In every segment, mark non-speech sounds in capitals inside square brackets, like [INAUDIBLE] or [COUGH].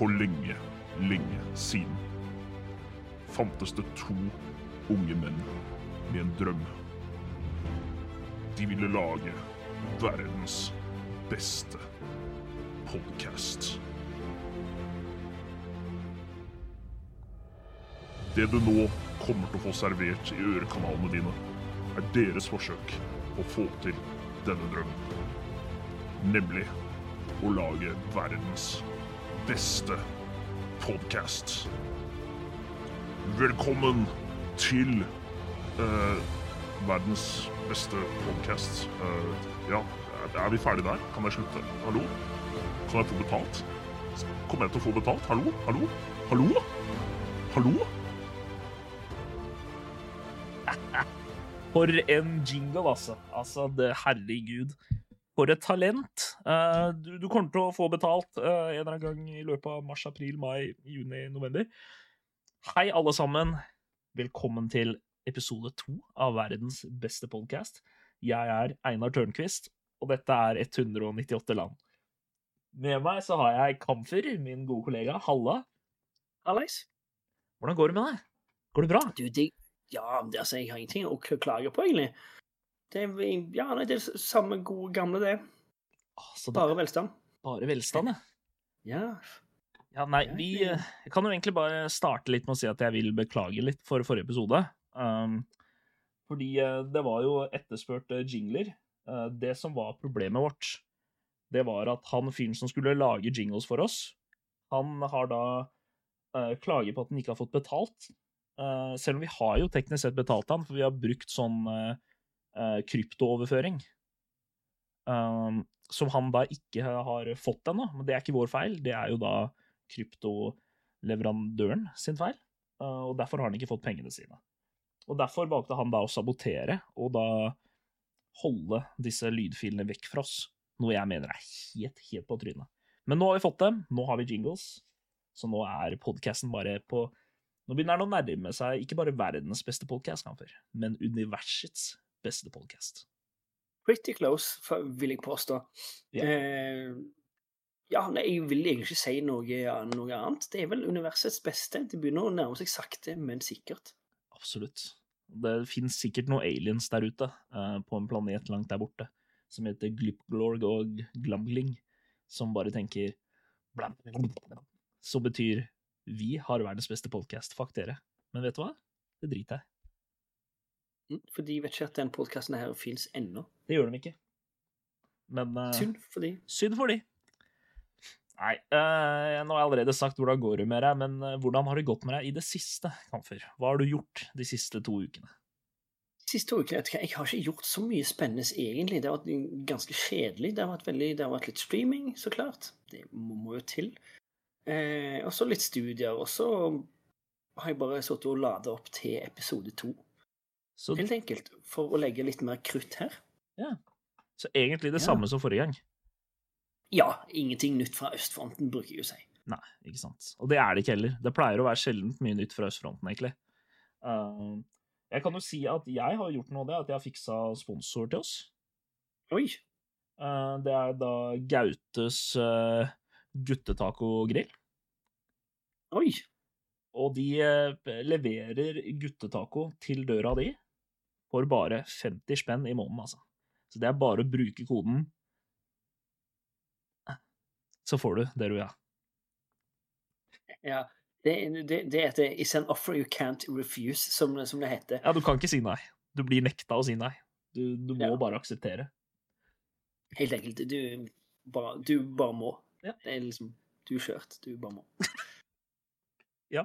For lenge, lenge siden fantes det to unge menn med en drøm. De ville lage verdens beste podkast. Det du nå kommer til å få servert i ørekanalene dine, er deres forsøk på å få til denne drømmen. Nemlig å lage verdens beste podkast. Velkommen til uh, verdens beste podkast. ja, er vi ferdige der? Kan jeg slutte? Hallo? Kan jeg få betalt? Kommer jeg til å få betalt? Hallo? Hallo? Hallo? Hallo? For en jingle, altså. Altså, det herregud. For et talent. Eh, du, du, kommer til å få betalt uh, en eller annen gang i løpet av mars, april, mai, juni, november. Hei, alle sammen. Velkommen til episode to av verdens beste podkast. Jeg er Einar Tørnquist, og dette er 198 land. Med meg så har jeg Kamfer, min gode kollega. Halla. Alex. Hvordan går det med deg? Går det bra? Du, det, ja, altså, jeg har ingenting å klage på, egentlig. Det ja, nei, det er samme gode gamle, det. Altså, bare velstand. Bare velstand, ja. Ja. Nei, vi Jeg kan jo egentlig bare starte litt med å si at jeg vil beklage litt for forrige episode. Um, fordi uh, det var jo etterspurt uh, jingler. Uh, det som var problemet vårt, det var at han fyren som skulle lage jingles for oss, han har da klager på at han ikke har fått betalt Uh, selv om vi har jo teknisk sett betalt han, for vi har brukt sånn uh, kryptooverføring. Um, som han da ikke har fått ennå. Men det er ikke vår feil, det er jo da kryptoleverandøren sin feil. Uh, og derfor har han ikke fått pengene sine. Og derfor valgte han da å sabotere og da holde disse lydfilene vekk fra oss. Noe jeg mener er helt, helt på trynet. Men nå har vi fått dem, nå har vi jingles, så nå er podkasten bare på nå begynner den å nærme seg ikke bare verdens beste podkast, men universets beste podkast. Pretty close, vil jeg påstå. Yeah. Eh, ja, nei, jeg vil egentlig ikke si noe, noe, annet. Det er vel universets beste. Det begynner å nærme seg sakte, men sikkert. Absolutt. Det finnes sikkert noen aliens der ute, eh, på en planet langt der borte, som heter Glypglorg og Glambling, som bare tenker blam, blam, blam, Så betyr vi har verdens beste podkast. Fuck dere. Men vet du hva? Det driter jeg For de vet ikke at den podkasten her fins ennå. Det gjør de ikke. Men uh, Synd for de. Synd for de. Nei, uh, nå har jeg allerede sagt hvordan går det med deg, men uh, hvordan har det gått med deg i det siste, Kamfer? Hva har du gjort de siste to ukene? De siste to ukene, Jeg har ikke gjort så mye spennende, egentlig. Det har vært ganske kjedelig. Det har vært, veldig, det har vært litt streaming, så klart. Det må, må jo til. Eh, og så litt studier. Og så har jeg bare sittet og lada opp til episode to. Så... Helt enkelt. For å legge litt mer krutt her. Ja. Så egentlig det ja. samme som forrige gang? Ja. Ingenting nytt fra østfronten, bruker jeg å si. Nei, ikke sant. Og det er det ikke heller. Det pleier å være sjeldent mye nytt fra østfronten, egentlig. Uh, jeg kan jo si at jeg har gjort noe av det, at jeg har fiksa sponsor til oss. Oi. Uh, det er da Gautes uh, guttetaco-grill. Oi! Og de eh, leverer guttetaco til døra di for bare 50 spenn i måneden, altså. Så det er bare å bruke koden Så får du det du vil ha. Ja. Det, det, det heter 'It's an offer you can't refuse', som, som, det heter. Ja, du kan ikke si nei. Du blir nekta å si nei. Du, du må ja. bare akseptere. Helt enkelt. Du bare, du bare må. Ja. Det er liksom Du er kjørt. Du bare må. [LAUGHS] ja.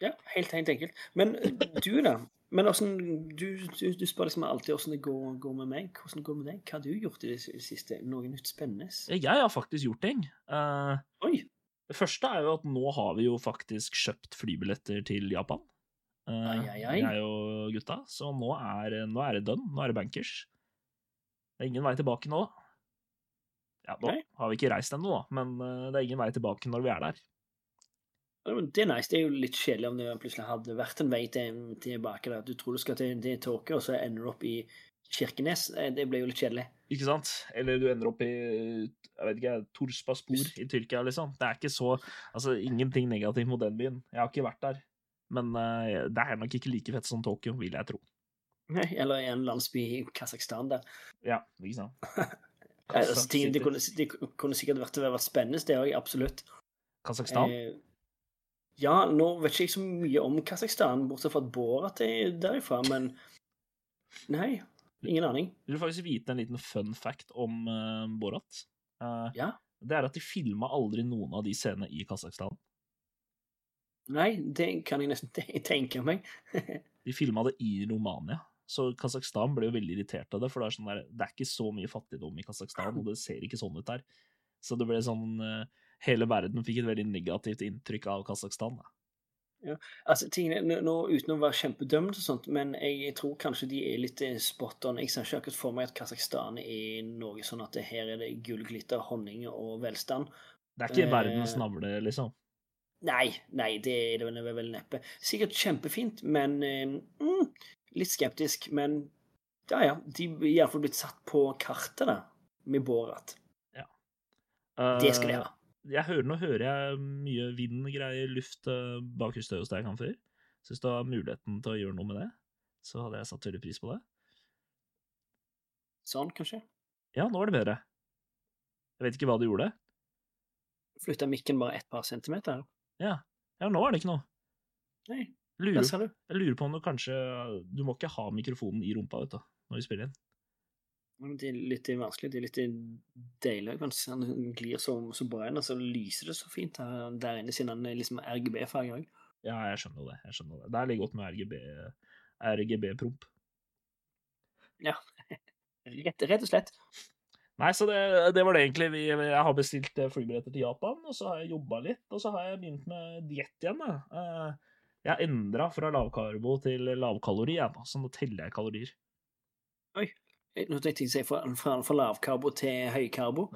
Ja, helt, helt enkelt. Men du, da? Men hvordan, du, du, du, spør liksom alltid hvordan det går, går, med meg. Hvordan det går med deg? Hva har du gjort i det siste? Noe nytt spennende? Jeg har faktisk gjort ting. Uh, Oi. Det første er jo at nå har vi jo faktisk kjøpt flybilletter til Japan. Uh, ai, ai, ai. Jeg og gutta. Så nå er, nå er det done. Nå er det bankers. Det er ingen vei tilbake nå. Ja, nå Nei. har vi ikke reist ennå, men eh, det er ingen vei tilbake når vi er der. Det er nice. Det er jo litt kjedelig om det plutselig hadde vært en vei til, tilbake. Der. Du tror du skal til, til Tokyo, og så ender du opp i Kirkenes. Eh, Det ble jo litt kjedelig. Ikke sant? Eller du ender opp i jeg vet ikke, Torspaspor i Tyrkia, liksom. Det er ikke så Altså, ingenting negativt mot den byen. Jeg har ikke vært der. Men uh, det er nok ikke like fett som Tokyo, vil jeg tro. Nei, Eller i en landsby i Kasakhstan der. Ja, ikke sant? [LAUGHS] Eh, Altså, ting, det, kunne, det kunne sikkert vært, vært spennende, det òg, absolutt. Kasakhstan? Eh, ja, nå vet ikke jeg så mye om Kasakhstan, bortsett fra at Borat er derifra, men Nei, ingen aning. Vil du faktisk vite en liten fun fact om uh, Borat? Uh, Ja. Det er at de filma aldri noen av de scenene i Kasakhstan. Nei, det kan jeg nesten te- tenke meg. [LAUGHS] De filma det i Romania. Så Kasakhstan ble jo veldig irritert av det, for det er, sånn der, det er ikke så mye fattigdom i Kasakhstan, og det ser ikke sånn ut der. Så det ble sånn eh, Hele verden fikk et veldig negativt inntrykk av Kasakhstan. Da. Altså, tingene, nå- Uten å være kjempedømt, og sånt, men jeg tror kanskje de er litt eh, spot on. Jeg ser ikke akkurat for meg at Kasakhstan er noe sånn at det her er det gull, glitter, honning og velstand. Det er ikke Eh, verdens navle, liksom. Nei, nei, det er det vel- neppe. Sikkert kjempefint, men eh, mm, Litt skeptisk, men ja, ja. De er iallfall blitt satt på kartet, da, med Borat. Det skal de ha. Jeg hører, nå hører jeg mye vind, greier, luft eh, bak deg hos deg, Kamfer. Så hvis du har muligheten til å gjøre noe med det, så hadde jeg satt veldig pris på det. Sånn, kanskje. Ja, nå er det bedre. Jeg vet ikke hva du gjorde. Flytta mikken bare et par centimeter. Ja, ja nå er det ikke noe. Nei, Lurer, jeg lurer på om du kanskje Du må ikke ha mikrofonen i rumpa, vet du, når vi spiller inn. Det er litt vanskelig. de er litt deilig. Mens han glir så, så bra inn, og så lyser det så fint her, der inne, siden han er liksom RGB-farge òg. Ja, jeg skjønner det. jeg skjønner det. Det er litt godt med RGB, RGB-promp. [LAUGHS] Rett, rett og slett. Nei, så det, det var det egentlig. Vi, jeg har bestilt eh, flybilletter til Japan, og så har jeg jobba litt, og så har jeg begynt med diett igjen. Da. Eh, Jeg har endra fra lavkarbo til lavkalori, jeg, da, så nå teller jeg kalorier. Nå tenkte jeg å si fra, fra, fra lavkarbo til høykarbo.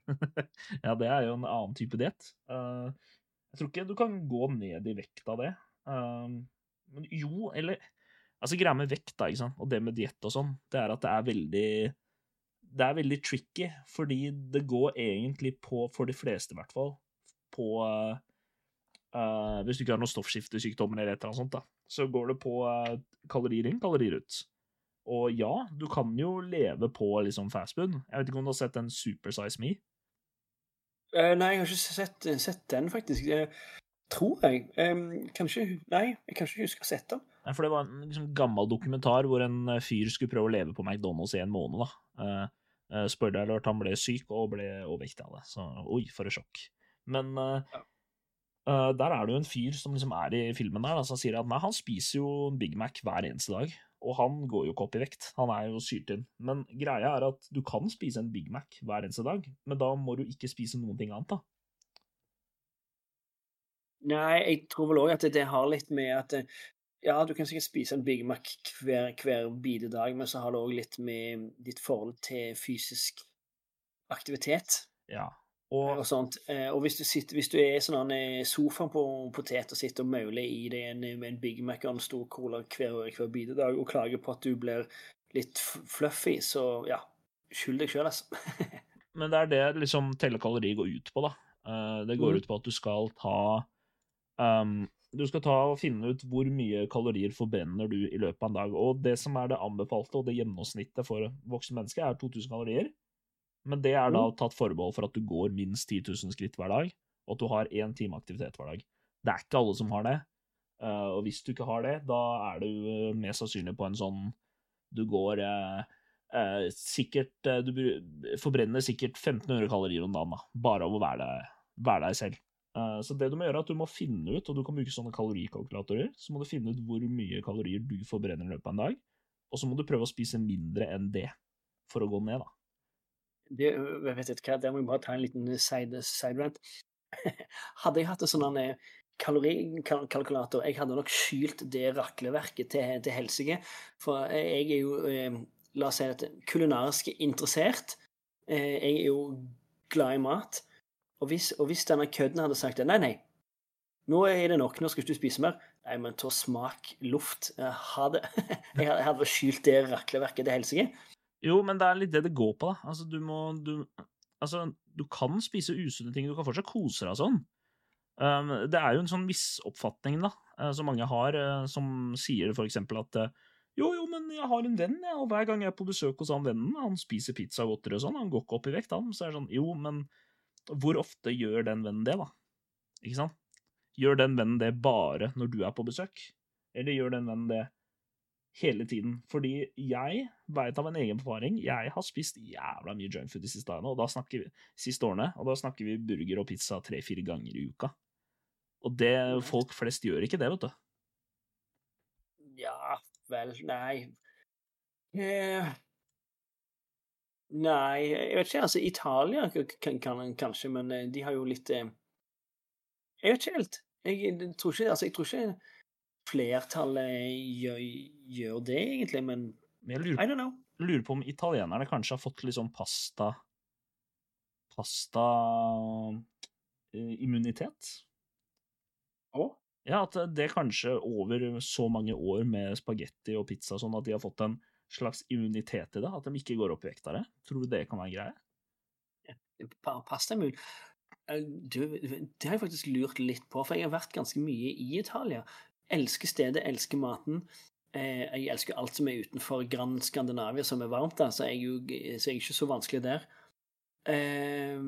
[LAUGHS] ja, det er jo en annen type diett. Uh, jeg tror ikke du kan gå ned i vekt av det. Uh, men jo, eller Altså, greia med vekt, da, ikke sant, og det med diett og sånn, det er at det er veldig Det er veldig tricky, fordi det går egentlig på, for de fleste i hvert fall, på eh, eh, Hvis du ikke har noen stoffskiftesykdommer eller et eller annet sånt, da, så går det på uh, kalorier inn, kalorier ut. Og ja, du kan jo leve på liksom fastfood. Jeg vet ikke om du har sett den Supersize Me? Uh, nei, jeg har ikke sett, sett den, faktisk. Eh, tror jeg. Um, kanskje Nei, jeg kan ikke huske å ha sett den. Nei, for det var en liksom, gammel dokumentar hvor en eh, fyr skulle prøve å leve på McDonald's i en måned. da. Uh, uh, eller at han ble syk og ble overvektig av det. Så oi, for et sjokk. Men eh, Ja. eh, der er det jo en fyr som liksom er i filmen der, da, som sier at nei, han spiser jo Big Mac hver eneste dag. Og han går jo ikke opp i vekt, han er jo syltynn. Men greia er at du kan spise en Big Mac hver eneste dag, men da må du ikke spise noen ting annet, da. Nei, jeg tror vel òg at det, har litt med at eh, Ja, du kan sikkert spise en Big Mac hver, hver bidedag, men så har det òg litt med ditt forhold til fysisk aktivitet Ja. Og Og sånt. Eh, Og hvis du, sitter, hvis du er i sånn en sofa på potet og sitter og mauler i deg en, med en Big Mac og en stor cola hver, hver bidedag og klager på at du blir litt fluffy, så ja, skyld deg sjøl, altså. [LAUGHS] Men det er det liksom telle kalori går ut på, da. Eh, det går Mhm. ut på at du skal ta um, Du skal ta og finne ut hvor mye kalorier forbrenner du i løpet av en dag. Og det som er det anbefalte, og det gjennomsnittet for voksne mennesker, er 2000 kalorier. Men det er da tatt forbehold for at du går minst 10 000 skritt hver dag, og at du har én time aktivitet hver dag. Det er ikke alle som har det. Eh, og hvis du ikke har det, da er du eh, mest sannsynlig på en sånn Du går eh, sikkert Du forbrenner sikkert 1500 kalorier om dagen, da, bare av å være være deg selv. Så det du må gjøre, er at du må finne ut, og du kan bruke sånne kalorikalkulatorer, så må du finne ut hvor mye kalorier du forbrenner i løpet av en dag, og så må du prøve å spise mindre enn det for å gå ned, da. Det, jeg vet ikke hva, Der må jeg bare ta en liten side, side rant. [LAUGHS] Hadde jeg hatt en sånn eh, kalorikalkulator, jeg hadde nok skylt det rakleverket til, til helsike. For jeg er jo, la oss si at kulinarisk interessert. Jeg er jo glad i mat. Og hvis, og hvis denne kødden hadde sagt nei, nei, Nå er det nok. Nå skal ikke du spise mer. Nei, men ta smak luft. Ha det. [LAUGHS] Jeg hadde- skylt det rakleverket til helsike. Jo, men det er litt det det går på, da. Altså, du må du, Altså, du kan spise usunne ting, du kan fortsatt kose deg sånn. Um, det er jo en sånn misoppfatning, da, eh, som mange har, eh, som sier for eksempel at eh, jo, jo, men jeg har en venn, jeg, og hver gang jeg er på besøk hos han vennen, han spiser pizza og godteri og sånn, han går ikke opp i vekt, han. Så er det sånn, jo, men hvor ofte gjør den vennen det, da? Ikke sant? Gjør den vennen det bare når du er på besøk? Eller gjør den vennen det hele tiden? Fordi jeg veit av en egen erfaring, jeg har spist jævla mye junkfood de siste dagene, og da snakker vi, siste årene, og da snakker vi burger og pizza tre-fire ganger i uka. Og det, folk flest gjør ikke det, vet du. Ja vel, nei eh, Nei, jeg vet ikke. Altså, Italia kan, kan kanskje, men eh, de har jo litt eh, Jeg vet ikke helt. Jeg, jeg tror ikke Altså, jeg tror ikke flertallet gjør, gjør det, egentlig, men Men jeg I don't know. lurer på om italienerne kanskje har fått litt sånn pasta Pasta eh, immunitet? Å? Ja, at det kanskje over så mange år med spagetti og pizza sånn at de har fått en slags immunitet til det, at de ikke går opp i vekt av det. Tror du det kan være greie? Ja, pastamul Eh, Du, det har jeg faktisk lurt litt på, for jeg har vært ganske mye i Italia. Elsker stedet, elsker maten. Eh, jeg elsker alt som er utenfor Grand Skandinavia, som er varmt, da, så jeg, er jo, så jeg er ikke så vanskelig der. Eh,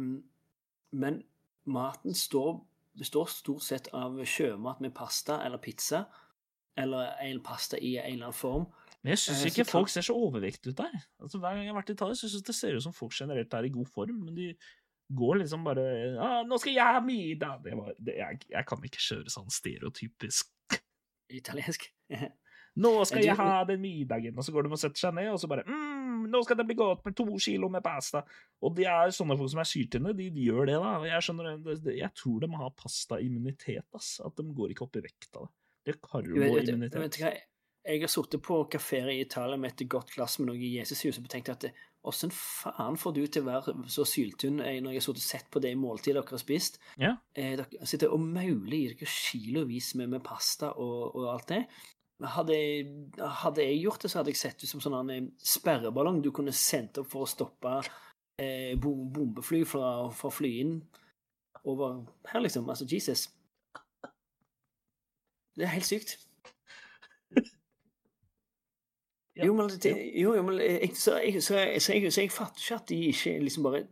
men maten står, består stort sett av sjømat med pasta eller pizza, eller en pasta i en eller annen form. Men jeg syns Eh, ikke folk ser så overvektige ut der. Altså, Hver gang jeg har vært i Italia, syns jeg det ser ut som folk generelt er i god form, men de går liksom bare ah, 'Nå skal jeg ha middag!' Det var, det, jeg, jeg kan ikke kjøre sånn stereotypisk Italiensk. [LAUGHS] 'Nå skal jeg ha den middagen', og så går de og setter seg ned, og så bare mm, 'Nå skal det bli godt med to kilo med pasta'. Og det er sånne folk som er syltynne, de, de gjør det, da. Og jeg skjønner det, det, Jeg tror de har pastaimmunitet, ass. At de går ikke opp i vekt av det. Det er karboimmunitet. Jeg har sittet på kafeer i Italia med et godt glass med noe Jesushus og tenkt at åssen faen får du til å være så syltynn eh, når jeg har sittet og sett på det måltidet dere har spist? Ja. Eh, dere sitter og mauler i dere kilovis med, med pasta og, og alt det. Hadde, hadde jeg gjort det, så hadde jeg sett ut som sånn en sperreballong du kunne sendt opp for å stoppe eh, bom- bombefly fra, fra fly inn over her, liksom. Altså, Jesus. Det er helt sykt. [LAUGHS] Ja. Jo, men, det, jo, jo, men jeg, så, jeg, så, jeg, så, jeg, så jeg fatter ikke at de ikke liksom bare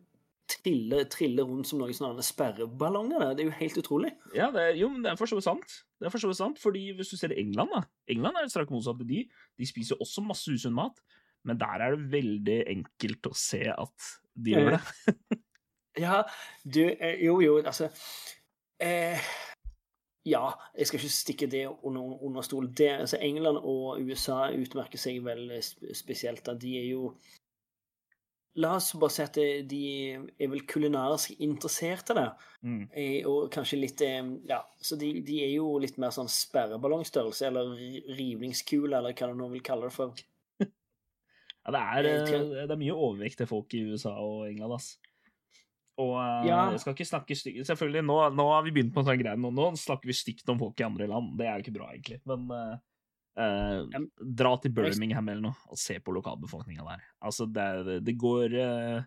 triller, triller rundt som noen sånne sperreballonger. der. Det er jo helt utrolig. Ja, det er, jo, men det er for så vidt sant. Det er for så vidt sant, fordi hvis du ser England, da England er straks motsatt. De, de spiser også masse usunn mat, men der er det veldig enkelt å se at de gjør det. [LAUGHS] Ja, du eh, Jo, jo, altså eh, Ja, jeg skal ikke stikke det under, under stol. Det, altså, England og USA utmerker seg vel spesielt. da. De er jo La oss bare si at de er vel kulinarisk interesserte der. Mm. Eh, Og kanskje litt eh, Ja, så de, de er jo litt mer sånn sperreballongstørrelse, eller rivningskule, eller hva du nå vil kalle det for. [LAUGHS] Ja, det er, eh, det er mye overvekt til folk i USA og England, ass. Og eh, Ja. jeg skal ikke snakke stygt Selvfølgelig, nå, nå har vi begynt på en sånn greie. Nå, nå snakker vi stygt om folk i andre land. Det er jo ikke bra, egentlig. Men uh, dra til Birmingham eller noe og se på lokalbefolkninga der. Altså, det, det, går uh,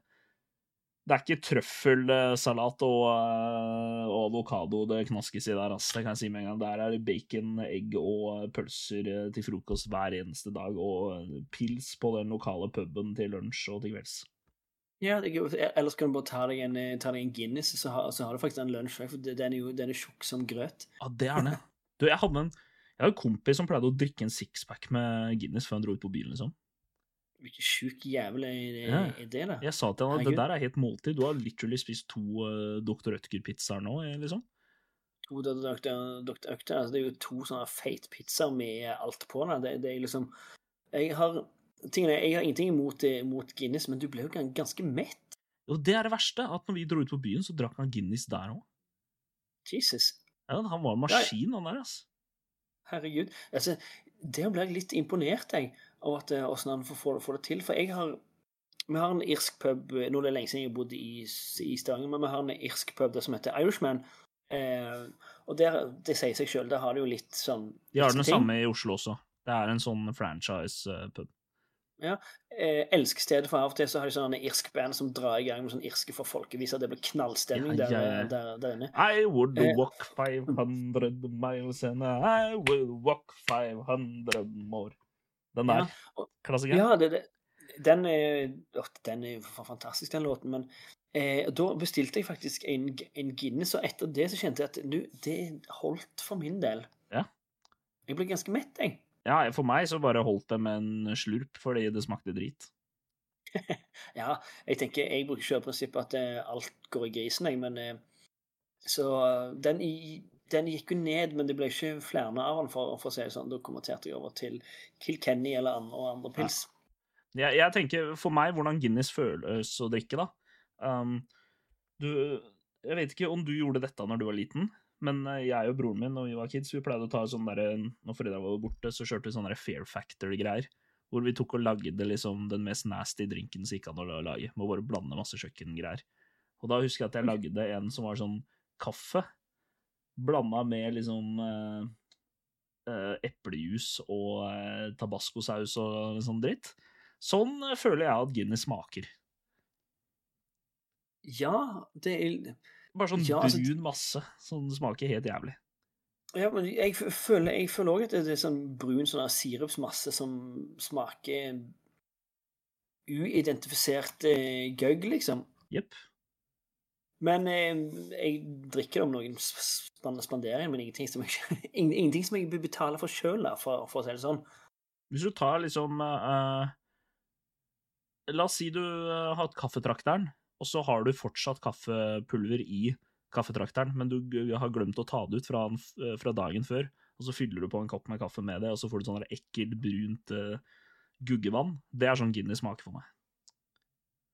Det er ikke trøffelsalat og, uh, og avokado det knaskes i der, altså. Det kan jeg si med en gang. Der er det bacon, egg og pølser til frokost hver eneste dag, og pils på den lokale puben til lunsj og til kvelds. Ja, er- ellers kan du bare ta deg en, eh, ta deg en Guinness, så har, så har du faktisk en lunsj. For den er jo den er tjukk som grøt. Ja, det er den. Du, jeg hadde en jeg hadde en kompis som pleide å drikke en sixpack med Guinness før han dro ut på byen, liksom. Hvilken sjuk jævel er det, Ja. er det da? Jeg sa til han at det der er helt måltid. Du har literally spist to uh, Dr. Rødtger-pizzaer nå, eh, liksom. To Dr. Økte, altså det er jo to sånne feit pizzaer med alt på Da. Det, det er liksom Jeg har tingene, jeg har ingenting imot, imot, Guinness, men du ble jo ganske mett. Og det er det verste, at når vi dro ut på byen, så drakk han Guinness der òg. Jesus. Ja, han var en maskin, han der, ass. Herregud. Altså, der blir jeg litt imponert, jeg, av at eh, hvordan han får, får, det til. For jeg har Vi har en irsk pub Nå er det lenge siden jeg har bodd i, i Stavanger, men vi har en irsk pub der som heter Irishman. Eh, og der, det sier seg sjøl, der har det jo litt sånn De har den samme i Oslo også. Det er en sånn franchise-pub. Ja. Eh, Elskestedet, for av og til så har de sånne irsk band som drar i gang med sånn irske for folkeviser. Det blir knallstemning Ja, ja, ja. Der, der inne. I would Eh. walk 500 miles and I will walk 500 more. Den der. Ja, Klassiker. Ja, det, det, den er åh, Den er fantastisk, den låten. Men eh, da bestilte jeg faktisk en, en Guinness, og etter det så kjente jeg at nu, det holdt for min del. Ja. Jeg ble ganske mett, jeg. Ja, for meg så bare holdt det med en slurp fordi det smakte drit. [LAUGHS] Ja, jeg tenker, jeg bruker ikke prinsippet at eh, alt går i grisen, jeg, men eh, Så den, den gikk jo ned, men det ble ikke flere av den, for, for å si det sånn. Da konverterte jeg over til Kilkenny eller andre, og andre pils. Jeg, jeg tenker for meg hvordan Guinness føles å drikke, da. Um, du Jeg vet ikke om du gjorde dette når du var liten, men eh, jeg og broren min når vi var kids, vi pleide å ta sånn derre Når foreldrene var borte, så kjørte vi sånne derre Fair Factor-greier. Hvor vi tok og lagde liksom den mest nasty drinken som gikk an å lage. Med å bare blande masse kjøkkengreier. Og da husker jeg at jeg lagde en som var sånn kaffe. Blanda med liksom eh, eh, eplejus og eh, tabascosaus og sånn dritt. Sånn eh, føler jeg at Guinness smaker. Ja, det er Bare sånn Ja, altså- brun masse som smaker helt jævlig. Ja, men jeg føler jeg føler òg at det er sånn brun sånn sirupsmasse som smaker uidentifisert eh, gøgg, liksom. Jepp. Men eh, jeg drikker det om noen spanderer, men ingenting som jeg, [LAUGHS] ing- ingenting som jeg bør betale for sjøl, for, for å si det sånn. Hvis du tar liksom uh, La oss si du eh, har hatt kaffetrakteren, og så har du fortsatt kaffepulver i kaffetrakteren, men du har glemt å ta det ut fra, eh, fra dagen før, og så fyller du på en kopp med kaffe med det, og så får du sånn ekkelt, brunt uh, guggevann. Det er sånn Guinness smaker for meg.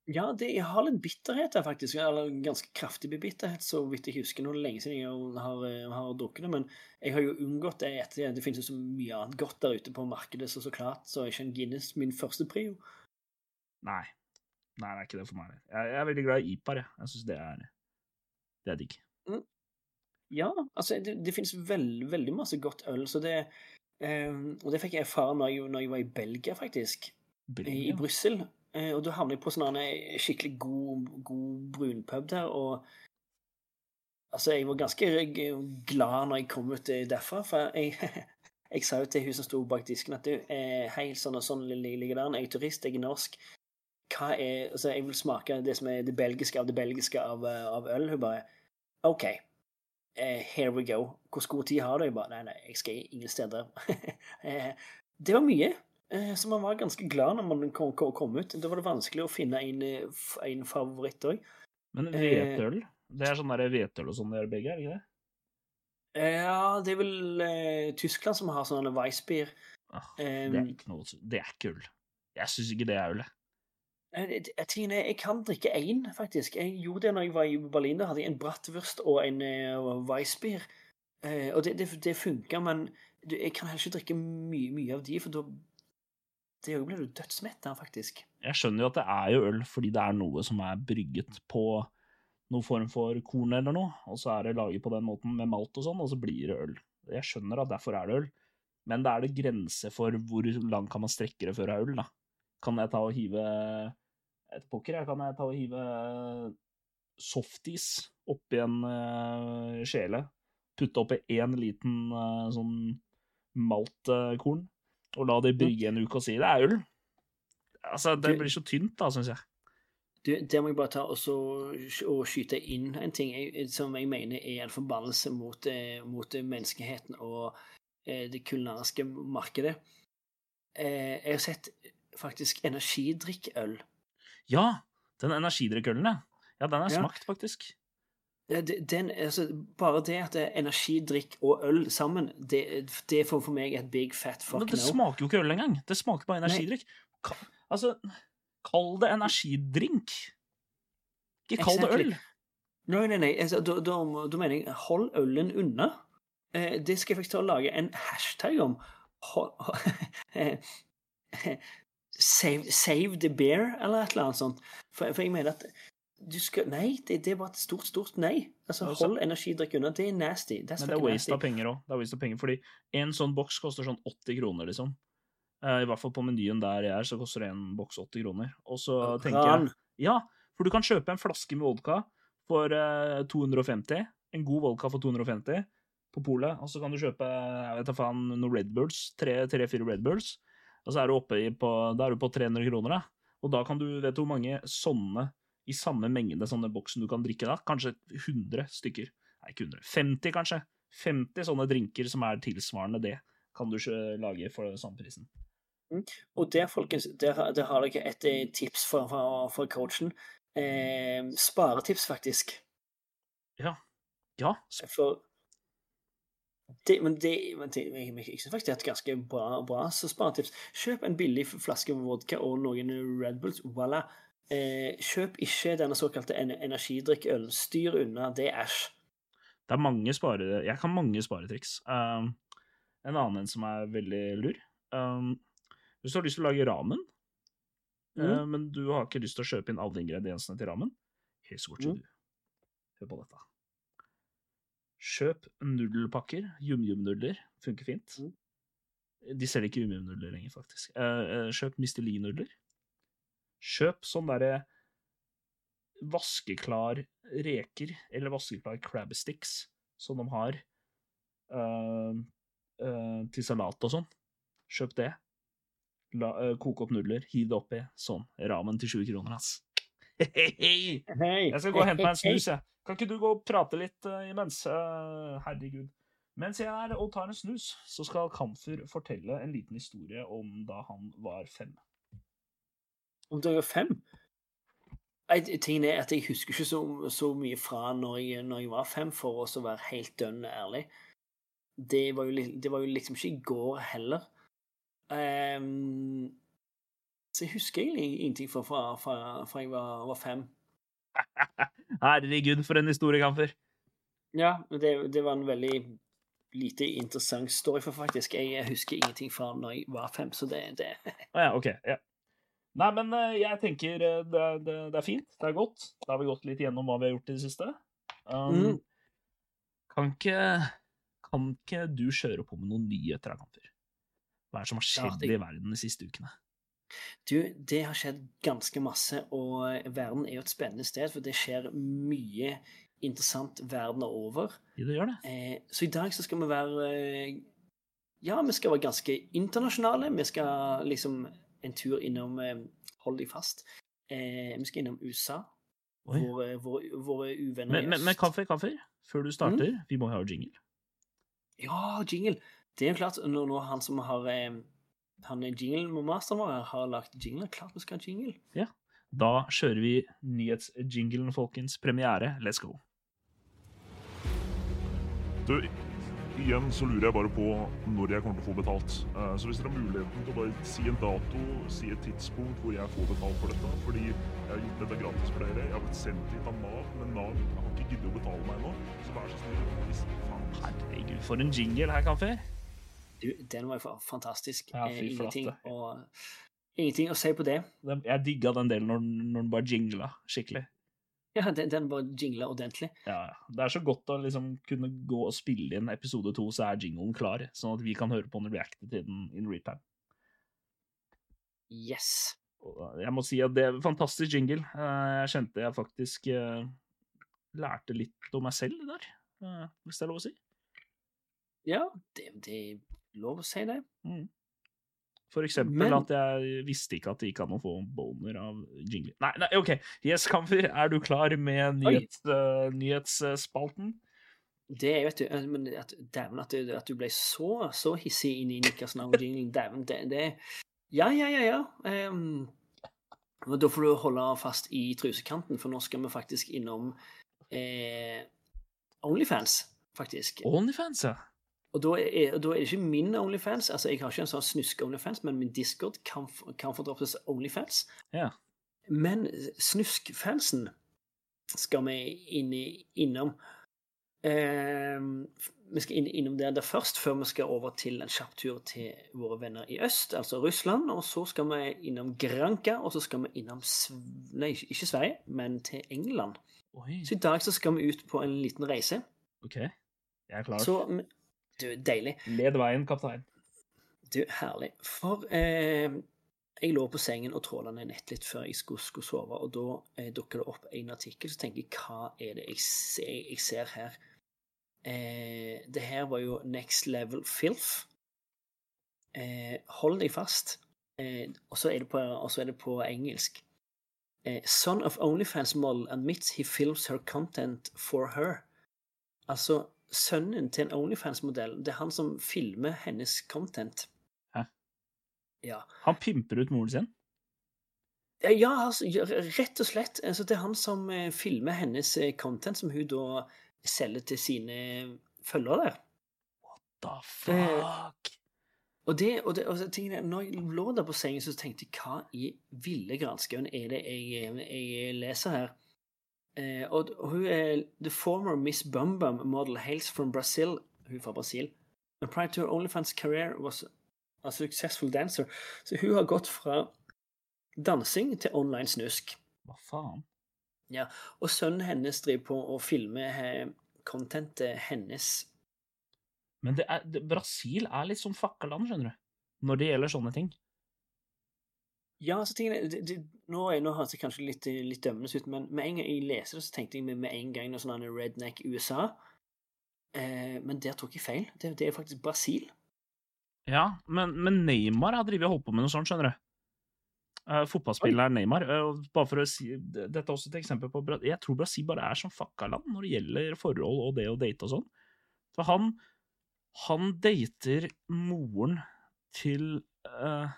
Ja, det, jeg har litt bitterhet her, faktisk. Eller ganske kraftig bitterhet, så vidt jeg husker. Nå er lenge siden jeg har, har, eh, har drukket det, men jeg har jo unngått det etter Det finnes jo så mye annet godt der ute på markedet, så så klart så er ikke en Guinness min første prio. Nei. Nei, det er ikke det for meg. Jeg, jeg er veldig glad i IPAR, jeg. Jeg syns det er Det er digg. Ja, altså, det, det finnes veld, veldig masse godt øl, så det eh, Og det fikk jeg erfare når jeg, når jeg var i Belgia, faktisk. I, i Brussel. Eh, og da havnet jeg på sånn en skikkelig god, god brunpub der, og Altså, jeg var ganske glad når jeg kom ut eh, derfra, for jeg [LAUGHS] Jeg sa jo til hun som sto bak disken at du, eh, hei, sånn og sånn ligger der, jeg er turist, jeg er norsk. Hva er Altså, jeg vil smake det som er det belgiske av det belgiske av, eh, av øl. Hun bare OK, uh, here we go. Hvor god tid har du? Jeg bare Nei, nei, jeg skal ingen steder. [LAUGHS] Eh, det var mye. Så man var ganske glad når man kom, kom, ut. Da var det vanskelig å finne en, en favoritt òg. Men hvetøl? Det er sånn hvetøl og sånn det er begge, er det ikke det? Ja, det er vel Tyskland som har sånne Weissbier. Ah, det er ikke noe Det er ikke øl. Jeg syns ikke det er øl, jeg. Eh, Tingen er, jeg kan drikke én, faktisk. Jeg gjorde det når jeg var i Berlin. Da hadde jeg en bratwurst og en uh, Weissbier. Eh, og det, det, det funka, men jeg kan heller ikke drikke mye, mye av de, for da Det blir du dødsmett av, faktisk. Jeg skjønner jo at det er jo øl fordi det er noe som er brygget på noen form for korn eller noe, og så er det laget på den måten med malt og sånn, og så blir det øl. Jeg skjønner at derfor er det øl, men da er det grenser for hvor langt kan man strekke det før det er øl, da. Kan jeg ta og hive et pokker, jeg? Kan jeg ta og hive softis oppi en uh, skjele, putte oppi én liten uh, sånn maltkorn, og la det brygge en uke og si det er øl? Altså, det blir så tynt, da, syns jeg. Du, der må jeg bare ta og så og skyte inn en ting jeg, som jeg mener er en forbannelse mot, eh, mot menneskeheten og eh, det kulinariske markedet. Eh, jeg har sett faktisk energidrikkøl. Ja, den energidrikkølen, ja. Ja, den er Ja. smakt, faktisk. Den, altså, bare det at det er energidrikk og øl sammen, det, det får for meg et big fat fuck Men det no. smaker jo ikke øl engang. Det smaker bare energidrikk. Ka- altså, kall det energidrink. Ikke kall det øl. Nei, nei, nei. Altså, da, da, da mener jeg hold ølen unna. Eh, det skal jeg faktisk ta og lage en hashtag om. Hold, [LAUGHS] eh, save, save the beer, eller et eller annet sånt. For, for jeg mener at du skal Nei, det, det bare et stort, stort nei. Altså, Altså- hold energidrikk unna. Det er nasty. That's Men det er waste av penger òg. Det er waste av penger, fordi en sånn boks koster sånn 80 kroner, liksom. Eh, I hvert fall på menyen der jeg er, så koster en boks 80 kroner. Og så tenker jeg Ja, for du kan kjøpe en flaske med vodka for eh, 250. En god vodka for 250 på polet. Og så kan du kjøpe jeg vet da faen, noen Red Bulls. Tre-fire Red Bulls. Og så er du oppe på, da er du på 300 kroner, da. Og da kan du Vet du hvor mange sånne i samme mengde sånne boksen du kan drikke da? Kanskje 100 stykker. Nei, ikke 100. 50, kanskje. 50 sånne drinker som er tilsvarende det, kan du ikke lage for samme prisen. Og der, folkens, der, der har dere et eh, tips for, for, for coachen. Eh, sparetips, faktisk. Ja, Ja. For det, men det, men det jeg, jeg synes faktisk det er et ganske bra, bra så sparetips. Kjøp en billig flaske vodka og noen Red Bulls. Voilà. Eh, kjøp ikke denne såkalte en energidrikkølen. Styr unna. Det er æsj. Det er mange spare... Jeg kan mange sparetriks. Um, en annen en som er veldig lur. Um, hvis du har lyst til å lage ramen, uh, men du har ikke lyst til å kjøpe inn alle ingrediensene til ramen, here's what you Mm. do. Hør på dette. Kjøp nudelpakker. Yum-yum-nudler. Funker fint. Mm. De selger ikke yum-yum-nudler lenger, faktisk. Uh, uh, kjøp Mr. Lee-nudler. Kjøp sånn derre vaskeklar reker, eller vaskeklar crab sticks, som de har uh, uh, til salat og sånn. Kjøp det. La, uh, koke opp nudler, hiv det oppi. Sånn. Ramen til 20 kroner, ass. Hei! Hei. Jeg skal gå og hente meg en snus, jeg. Kan ikke du gå og prate litt uh, imens? Uh, herregud. Mens jeg er og tar en snus, så skal Kamfer fortelle en liten historie om da han var fem. Om da jeg var fem? Jeg, tingen er at jeg husker ikke så, så mye fra når jeg, når jeg var fem, for å være helt dønn ærlig. Det var, jo, det var jo liksom ikke i går heller. Um, så jeg husker egentlig ingenting fra, fra, fra, fra jeg var, var fem. [LAUGHS] Herregud, for en historiekamper. Ja, det, det var en veldig lite interessant story, for faktisk jeg husker ingenting fra når jeg var fem, så det, det Ah, ja, OK. Ja. Nei, men eh, jeg tenker eh, det, det, det er fint. Det er godt. Da har vi gått litt gjennom hva vi har gjort i det siste. Um, Mm. kan, ikke, kan ikke du kjøre på med noen nyheter, da, Kamfer? Hva er det som har Ja, skjedd det- i verden de siste ukene? Du, det har skjedd ganske masse, og verden er jo et spennende sted, for det skjer mye interessant verden over. Ja, det gjør det. Eh, så i dag så skal vi være eh, Ja, vi skal være ganske internasjonale. Vi skal liksom en tur innom eh, Hold deg fast. Eh, vi skal innom USA. Oi. Våre, våre, våre uvenner Men, men, men kaffe, kaffe, før du starter, Mm. vi må ha jingle. Ja, jingle! Det er jo klart, når, når han som har eh, Han er jingle-masteren vår, har lagt jingle, klart vi skal ha jingle. Da kjører vi nyhetsjinglen, folkens. Premiere. Let's go. Du, igjen så lurer jeg bare på når jeg kommer til å få betalt. Eh, Så hvis dere har muligheten til å bare si en dato, si et tidspunkt hvor jeg får betalt for dette, fordi jeg har gjort dette gratis for dere, jeg har blitt sendt hit av Nav, men Nav har ikke giddet å betale meg ennå, så vær så snill, hvis faen. Herregud, for en jingle her, Kamfer. Du, den var jo fantastisk. Ja, Eh, ingenting, å, ingenting å si på det. Jeg digga den delen når, når den bare jingla skikkelig. Ja, den, den bare jingla ordentlig. Ja. Det er så godt å liksom kunne gå og spille inn episode to, så er jinglen klar, sånn at vi kan høre på den reacte til den in real time. Yes. Jeg må si at det er en fantastisk jingle. Eh, Jeg kjente jeg faktisk eh, lærte litt om meg selv der, eh, hvis det er lov å si. Ja, det, det lov å si det. Mm. For eksempel Men- at jeg visste ikke at det gikk an å få boner av jingler. Nei, nei, OK. Yes, Kamfer, er du klar med nyhets, uh, nyhetsspalten? Det vet du, eh, men at, dæven at, du- at du ble så, så hissig inn i Niklas navn-jinglen, dæven, det, det Ja, ja, ja, ja. Um, men da får du holde fast i trusekanten, for nå skal vi faktisk innom eh, Onlyfans, faktisk. Onlyfans, ja. Og da er, da er det ikke min Onlyfans. Altså, jeg har ikke en sånn snuske-Onlyfans, men min Discord kan, kan få droppes Onlyfans. Ja. Men snusk-fansen skal vi inn i, innom. Eh, vi skal inn, innom det der først, før vi skal over til en kjapp tur til våre venner i øst, altså Russland. Og så skal vi innom Granca, og så skal vi innom Nei, ikke Sverige, men til England. Oi. Så i dag så skal vi ut på en liten reise. OK. Jeg er klar. Så Du, deilig. Led veien, kaptein. Du, herlig. For eh, jeg lå på sengen og tråla ned nett litt før jeg skulle, skulle sove, og da eh, dukka det opp en artikkel, så tenker jeg hva er det jeg ser, jeg ser her? Eh, det her var jo Next Level Filth. Eh, hold deg fast. Eh, og så er, det på- er det på engelsk. Eh, Son of Onlyfans model admits he films her content for her. Altså, sønnen til en Onlyfans-modell, det er han som filmer hennes content. Hæ? Ja. Han pimper ut moren sin. Eh, Ja, altså, rett og slett. Altså, det er han som eh, filmer hennes eh, content, som hun da selger til sine følgere der. The fuck? Og det, og det, og det tingene, når jeg lå der på sengen, så tenkte jeg hva i ville granskauen er det jeg, jeg leser her? Eh, og, hun er The former Miss Bum Bum model hails from Brazil. Hun er fra Brasil. And prior to her OnlyFans career was a successful dancer. Så hun har gått fra dansing til online snusk. Hva faen? Ja, og sønnen hennes driver på å filme eh, contentet hennes. Men det er, det, Brasil er litt sånn fakkeland, skjønner du. Når det gjelder sånne ting. Ja, så tingene, det, det, nå, nå høres det kanskje litt, litt dømmende ut, men med en gang jeg leser det, så tenkte jeg med, med en gang noe sånn redneck USA. Eh, men der tok jeg feil. Det, det er faktisk Brasil. Ja, men, men Neymar har drevet og holdt på med noe sånt, skjønner du. Uh, Fotballspilleren Neymar. eh, bare for å si, Dette er også et eksempel på Jeg tror Brasil bare er som fucka når det gjelder forhold og det å date og sånn. For han Han dater moren til eh,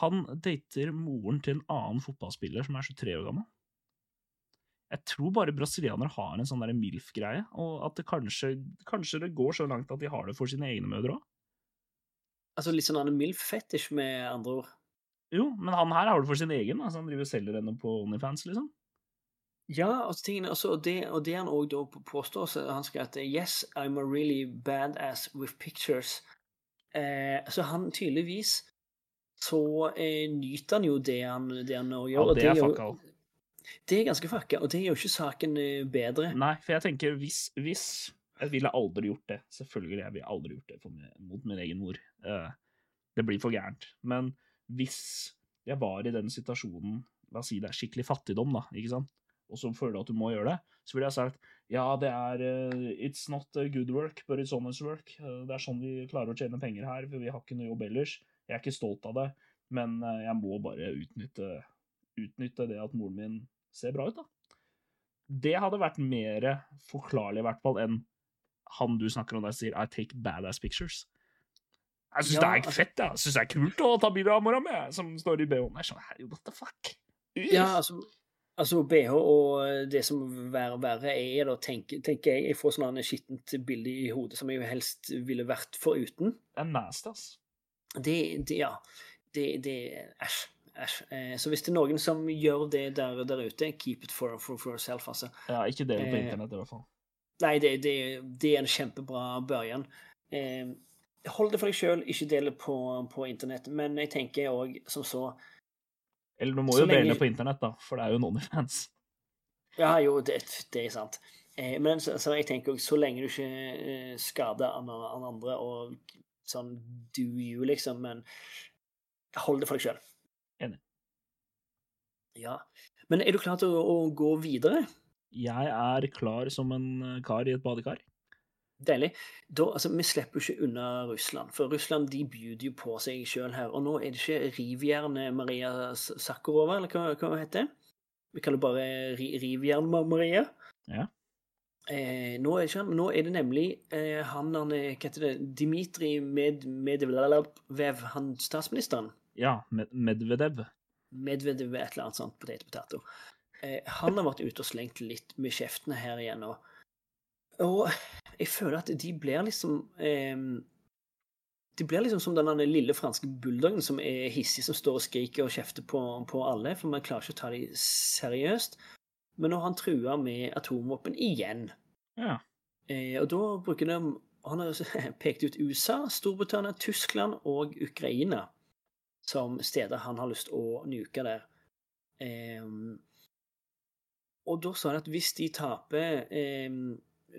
Han dater moren til en annen fotballspiller som er 23 år gammel. Jeg tror bare brasilianere har en sånn der MILF-greie, og at det kanskje, kanskje det går så langt at de har det for sine egne mødre òg. Altså litt sånn MILF-fetisj, med andre ord. Jo, men han her har det for sin egen, altså han driver og selger henne på Onlyfans, liksom. Ja, altså tingene, altså, og, det, og det han òg da påstår, så han skal at Yes, I'm a really badass with pictures. Eh, så han tydeligvis så eh, nyter han jo det han, det han gjør. Ja, det er fucka opp. Det er ganske fucka, og det gjør ikke saken eh, bedre. Nei, for jeg tenker hvis, hvis Jeg ville aldri gjort det. Selvfølgelig, jeg ville aldri gjort det min, mot min egen mor. Uh, det blir for gærent. Men hvis jeg var i den situasjonen, la oss si det er skikkelig fattigdom, da, ikke sant, og så føler du at du må gjøre det, så ville jeg sagt ja, det er uh, It's not good work, but it's honest work. Uh, det er sånn vi klarer å tjene penger her, for vi har ikke noe jobb ellers. Jeg er ikke stolt av det, men eh, jeg må bare utnytte, utnytte det at moren min ser bra ut, da. Det hadde vært mer forklarlig, i hvert fall, enn han du snakker om der sier I take badass pictures. Jeg syns Ja, det er ikke fett, ja. jeg syns det er kult å ta bilde av mora mi, som står i BH-en. Jeg er sånn, herregud, what the fuck? Ja, altså, altså BH og det som verre verre er, da, tenker, tenker jeg Jeg får sånn skittent bilde i hodet som jeg jo helst ville vært foruten. Det er nasty, ass. Det, det Ja. Det, det Æsj. Æsj. Eh, så hvis det er noen som gjør det der, der ute, keep it for, for, for yourself, altså. Ja, ikke del det på Eh, internett, i hvert fall. Nei, det, det, det er en kjempebra børjan. Eh, hold det for deg sjøl, ikke del det på, på internett. Men jeg tenker òg som så Eller du må jo dele lenge- det på internett, da, for det er jo noen fans. Ja, jo, det, det er sant. Eh, men så, så jeg tenker også, så lenge du ikke skader an, an andre og sånn do you, liksom, men hold det for deg sjøl. Enig. Ja. Men er du klar til å, å gå videre? Jeg er klar som en eh, kar i et badekar. Deilig. Da, altså, Vi slipper jo ikke unna Russland, for Russland de bjuder jo på seg sjøl her. Og nå er det ikke rivjernet Maria S- Sakharova, eller hva, hva heter det? Vi kaller det bare ri, Rivjern-Maria. Ja. Eh, nå, er han, nå er det nemlig eh, han, han Hva heter det? Dmitrij Med, Medvedev, han statsministeren. Ja, Med Medvedev. Medvedev et eller annet sånt, potet potato. Eh, han har vært ute og slengt litt med kjeftene her igjen. Og, og jeg føler at de blir liksom eh, De blir liksom som den lille franske bulldoggen som er hissig, som står og skriker og kjefter på, på alle, for man klarer ikke å ta dem seriøst. Men nå har han trua med atomvåpen igjen, Ja. Eh, og da bruker de Han har [LAUGHS] pekt ut USA, Storbritannia, Tyskland og Ukraina som steder han har lyst å nuke der. Eh, og da sa han at hvis de taper eh,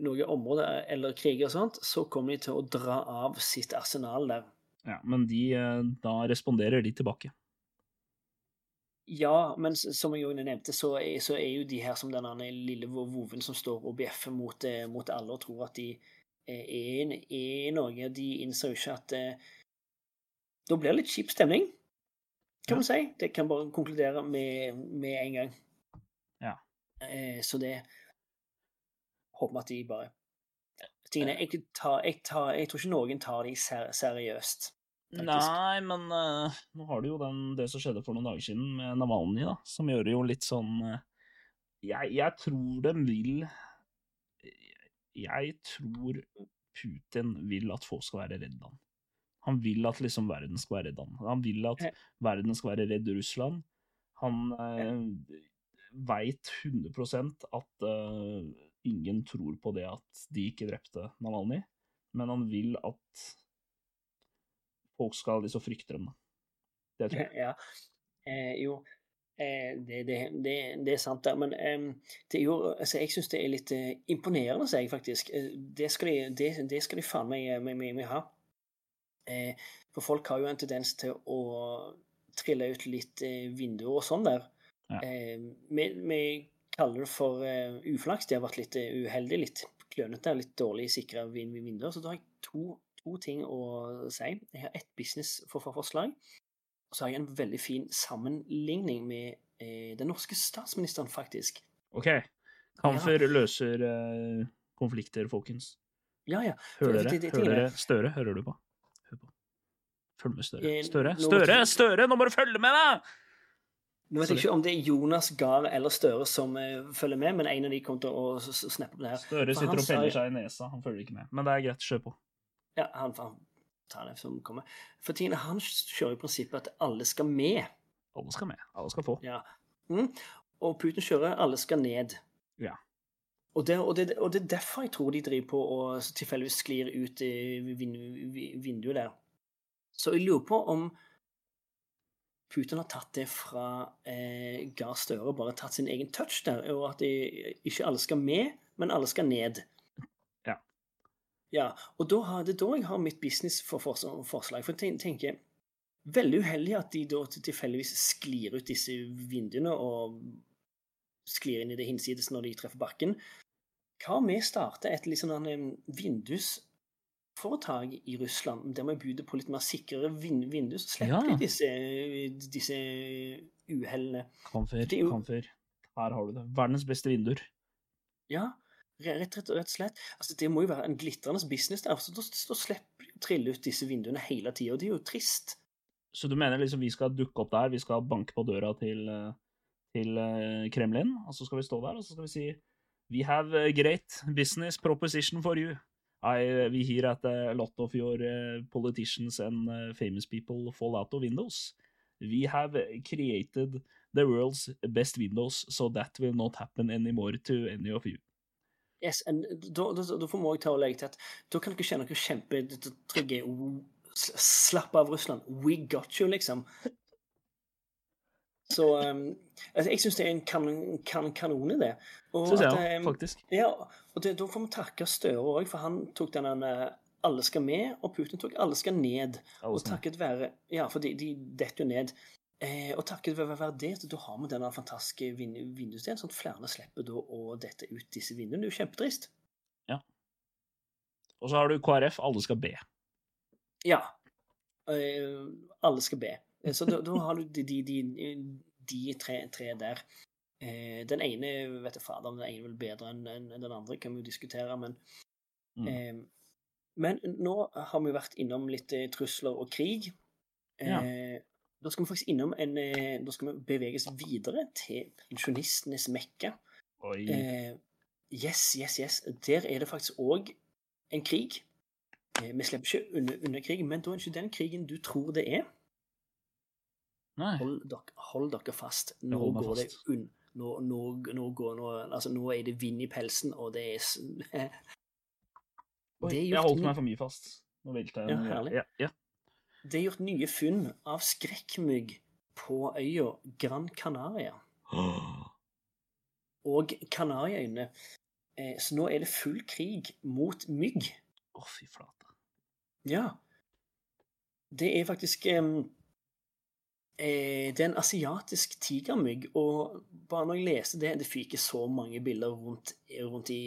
noen områder eller kriger og sånt, så kommer de til å dra av sitt arsenal der. ja. Men de, eh, da responderer de tilbake. Ja, men som jeg jo nevnte, så er, så er jo de her som denne lille voven som står og bjeffer mot, eh, mot alle og tror at de eh, er, er noe. De innser jo ikke at eh, Da blir det litt kjip stemning, kan man si. Det kan bare konkludere med, med en gang. Ja. Eh, så det Håper vi at de bare Tingene, jeg, tar, jeg, tar, jeg tror ikke noen tar de ser, seriøst. Faktisk. Nei, men uh, nå har du jo den, det som skjedde for noen dager siden med Navalny, da, som gjør det jo litt sånn uh, jeg, jeg tror de vil Jeg tror Putin vil at folk skal være redd han. Han vil at liksom verden skal være redd han. Han vil at verden skal være redd Russland. Han eh, veit 100 at uh, ingen tror på det at de ikke drepte Navalny, men han vil at folk skal liksom frykte dem. Det tror jeg. Ja. Eh, jo, eh, det, det, det, det er sant, det. Men eh, det jo, altså, jeg syns det er litt eh, imponerende, sier jeg faktisk. Eh, det, skal de, det, skal de faen meg, meg ha. Eh, for folk har jo en tendens til å trille ut litt eh, vinduer og sånn der. Ja. Eh, vi, vi kaller det for eh, uflaks. De har vært litt uheldige, uheldig, litt klønete, litt dårlig sikra vin vinduer. Så da har jeg to, to ting å si. Jeg har ett business-forslag. Og så har jeg en veldig fin sammenligning med eh, den norske statsministeren, faktisk. OK. Kamfer Ja. løser eh, konflikter, folkens. Ja, ja. Hører dere? Hører dere? Støre, hører du på? Hør på. Følg med, Støre. Eh, Støre, Støre, Støre! Nå må du følge med, da! Nå vet jeg ikke om det er Jonas Gahr eller Støre som uh, følger med, men en av de kommer til å snappe opp det her. Støre sitter og peller seg i nesa. Han følger ikke med. Men det er greit, kjør på. Ja, han, han tar det som kommer. For tingene, han kjører i prinsippet at alle skal med. Alle skal med. Alle skal få. Ja. Mm. Og Putin kjører alle skal ned. Ja. Og det, og, det, og det er derfor jeg tror de driver på og tilfeldigvis sklir ut i vindu, vinduet der. Så jeg lurer på om Putin har tatt det fra eh, Gahr Støre, bare tatt sin egen touch der, og at de, ikke alle skal med, men alle skal ned. Ja. Og da har, det er da jeg har mitt businessforslag. For jeg ten- tenker Veldig uheldig at de da tilfeldigvis sklir ut disse vinduene og sklir inn i det hinsides når de treffer bakken. Hva om vi starter et eh, vindusforetak i Russland, der vi byr på litt mer sikre vind vinduer, så slipper Ja. de disse, disse uhellene. Kom før, kom før. Her har du det. Verdens beste vinduer. Ja, rett, rett, rett og slett. Altså, det må jo være en glitrende business der. Så da, da slipper de å trille ut disse vinduene hele tida, og det er jo trist. Så du mener liksom vi skal dukke opp der, vi skal banke på døra til, eh, til eh, Kremlin, og så skal vi stå der, og så skal vi si We have a great business proposition for you. I, we hear at a lot of your politicians and famous people fall out of windows. We have created the world's best windows, so that will not happen anymore to any of you. Yes, and da, da, da får jeg ta og legge til at da kan dere kjenne dere kjempetrygge. Slapp av, Russland. We got you, liksom. Så um, altså, jeg syns det er en kanon, kan, kanon i det. Syns jeg òg, um, faktisk. Ja, og det, da får vi takke Støre òg, for han tok den eh, alle skal med, og Putin tok alle skal ned. Awesome. Og takket være Ja, for de, de detter jo ned. Eh, og takket være, det, da har vi denne fantastiske vin vindusdelen, sånn at flere slipper da å dette ut disse vinduene. Det er jo kjempetrist. Ja. Og så har du KrF, alle skal be. Ja. Eh, alle skal be. Eh, Så da, da har du de, de, de, de tre, tre der. Eh, den ene vet jeg fader om den ene er vel bedre enn en, den andre, kan vi jo diskutere, men Mm. eh, Men nå har vi vært innom litt eh, trusler og krig. Eh, Ja. Da skal vi faktisk innom en eh, Da skal vi beveges videre til pensjonistenes mekka. Oi. Eh, yes, yes, yes. Der er det faktisk òg en krig. Eh, vi slipper ikke under, under krig, men da er det ikke den krigen du tror det er. Nei. Hold dere, hold dere fast. Nå går fast. det unn. nå, nå, nå, går, nå, altså, nå er det vind i pelsen, og det er [LAUGHS] Oi, Det jeg holdt meg for mye fast. Nå velta jeg. Ja, herlig. Ja, ja. Det er gjort nye funn av skrekkmygg på øya Gran Canaria. [GASPS] Og Kanariøyene. Eh, så nå er det full krig mot mygg. Å, fy flate. Ja. Det er faktisk eh, Det er en asiatisk tigermygg, og bare når jeg leser det Det fyker så mange bilder rundt, rundt i,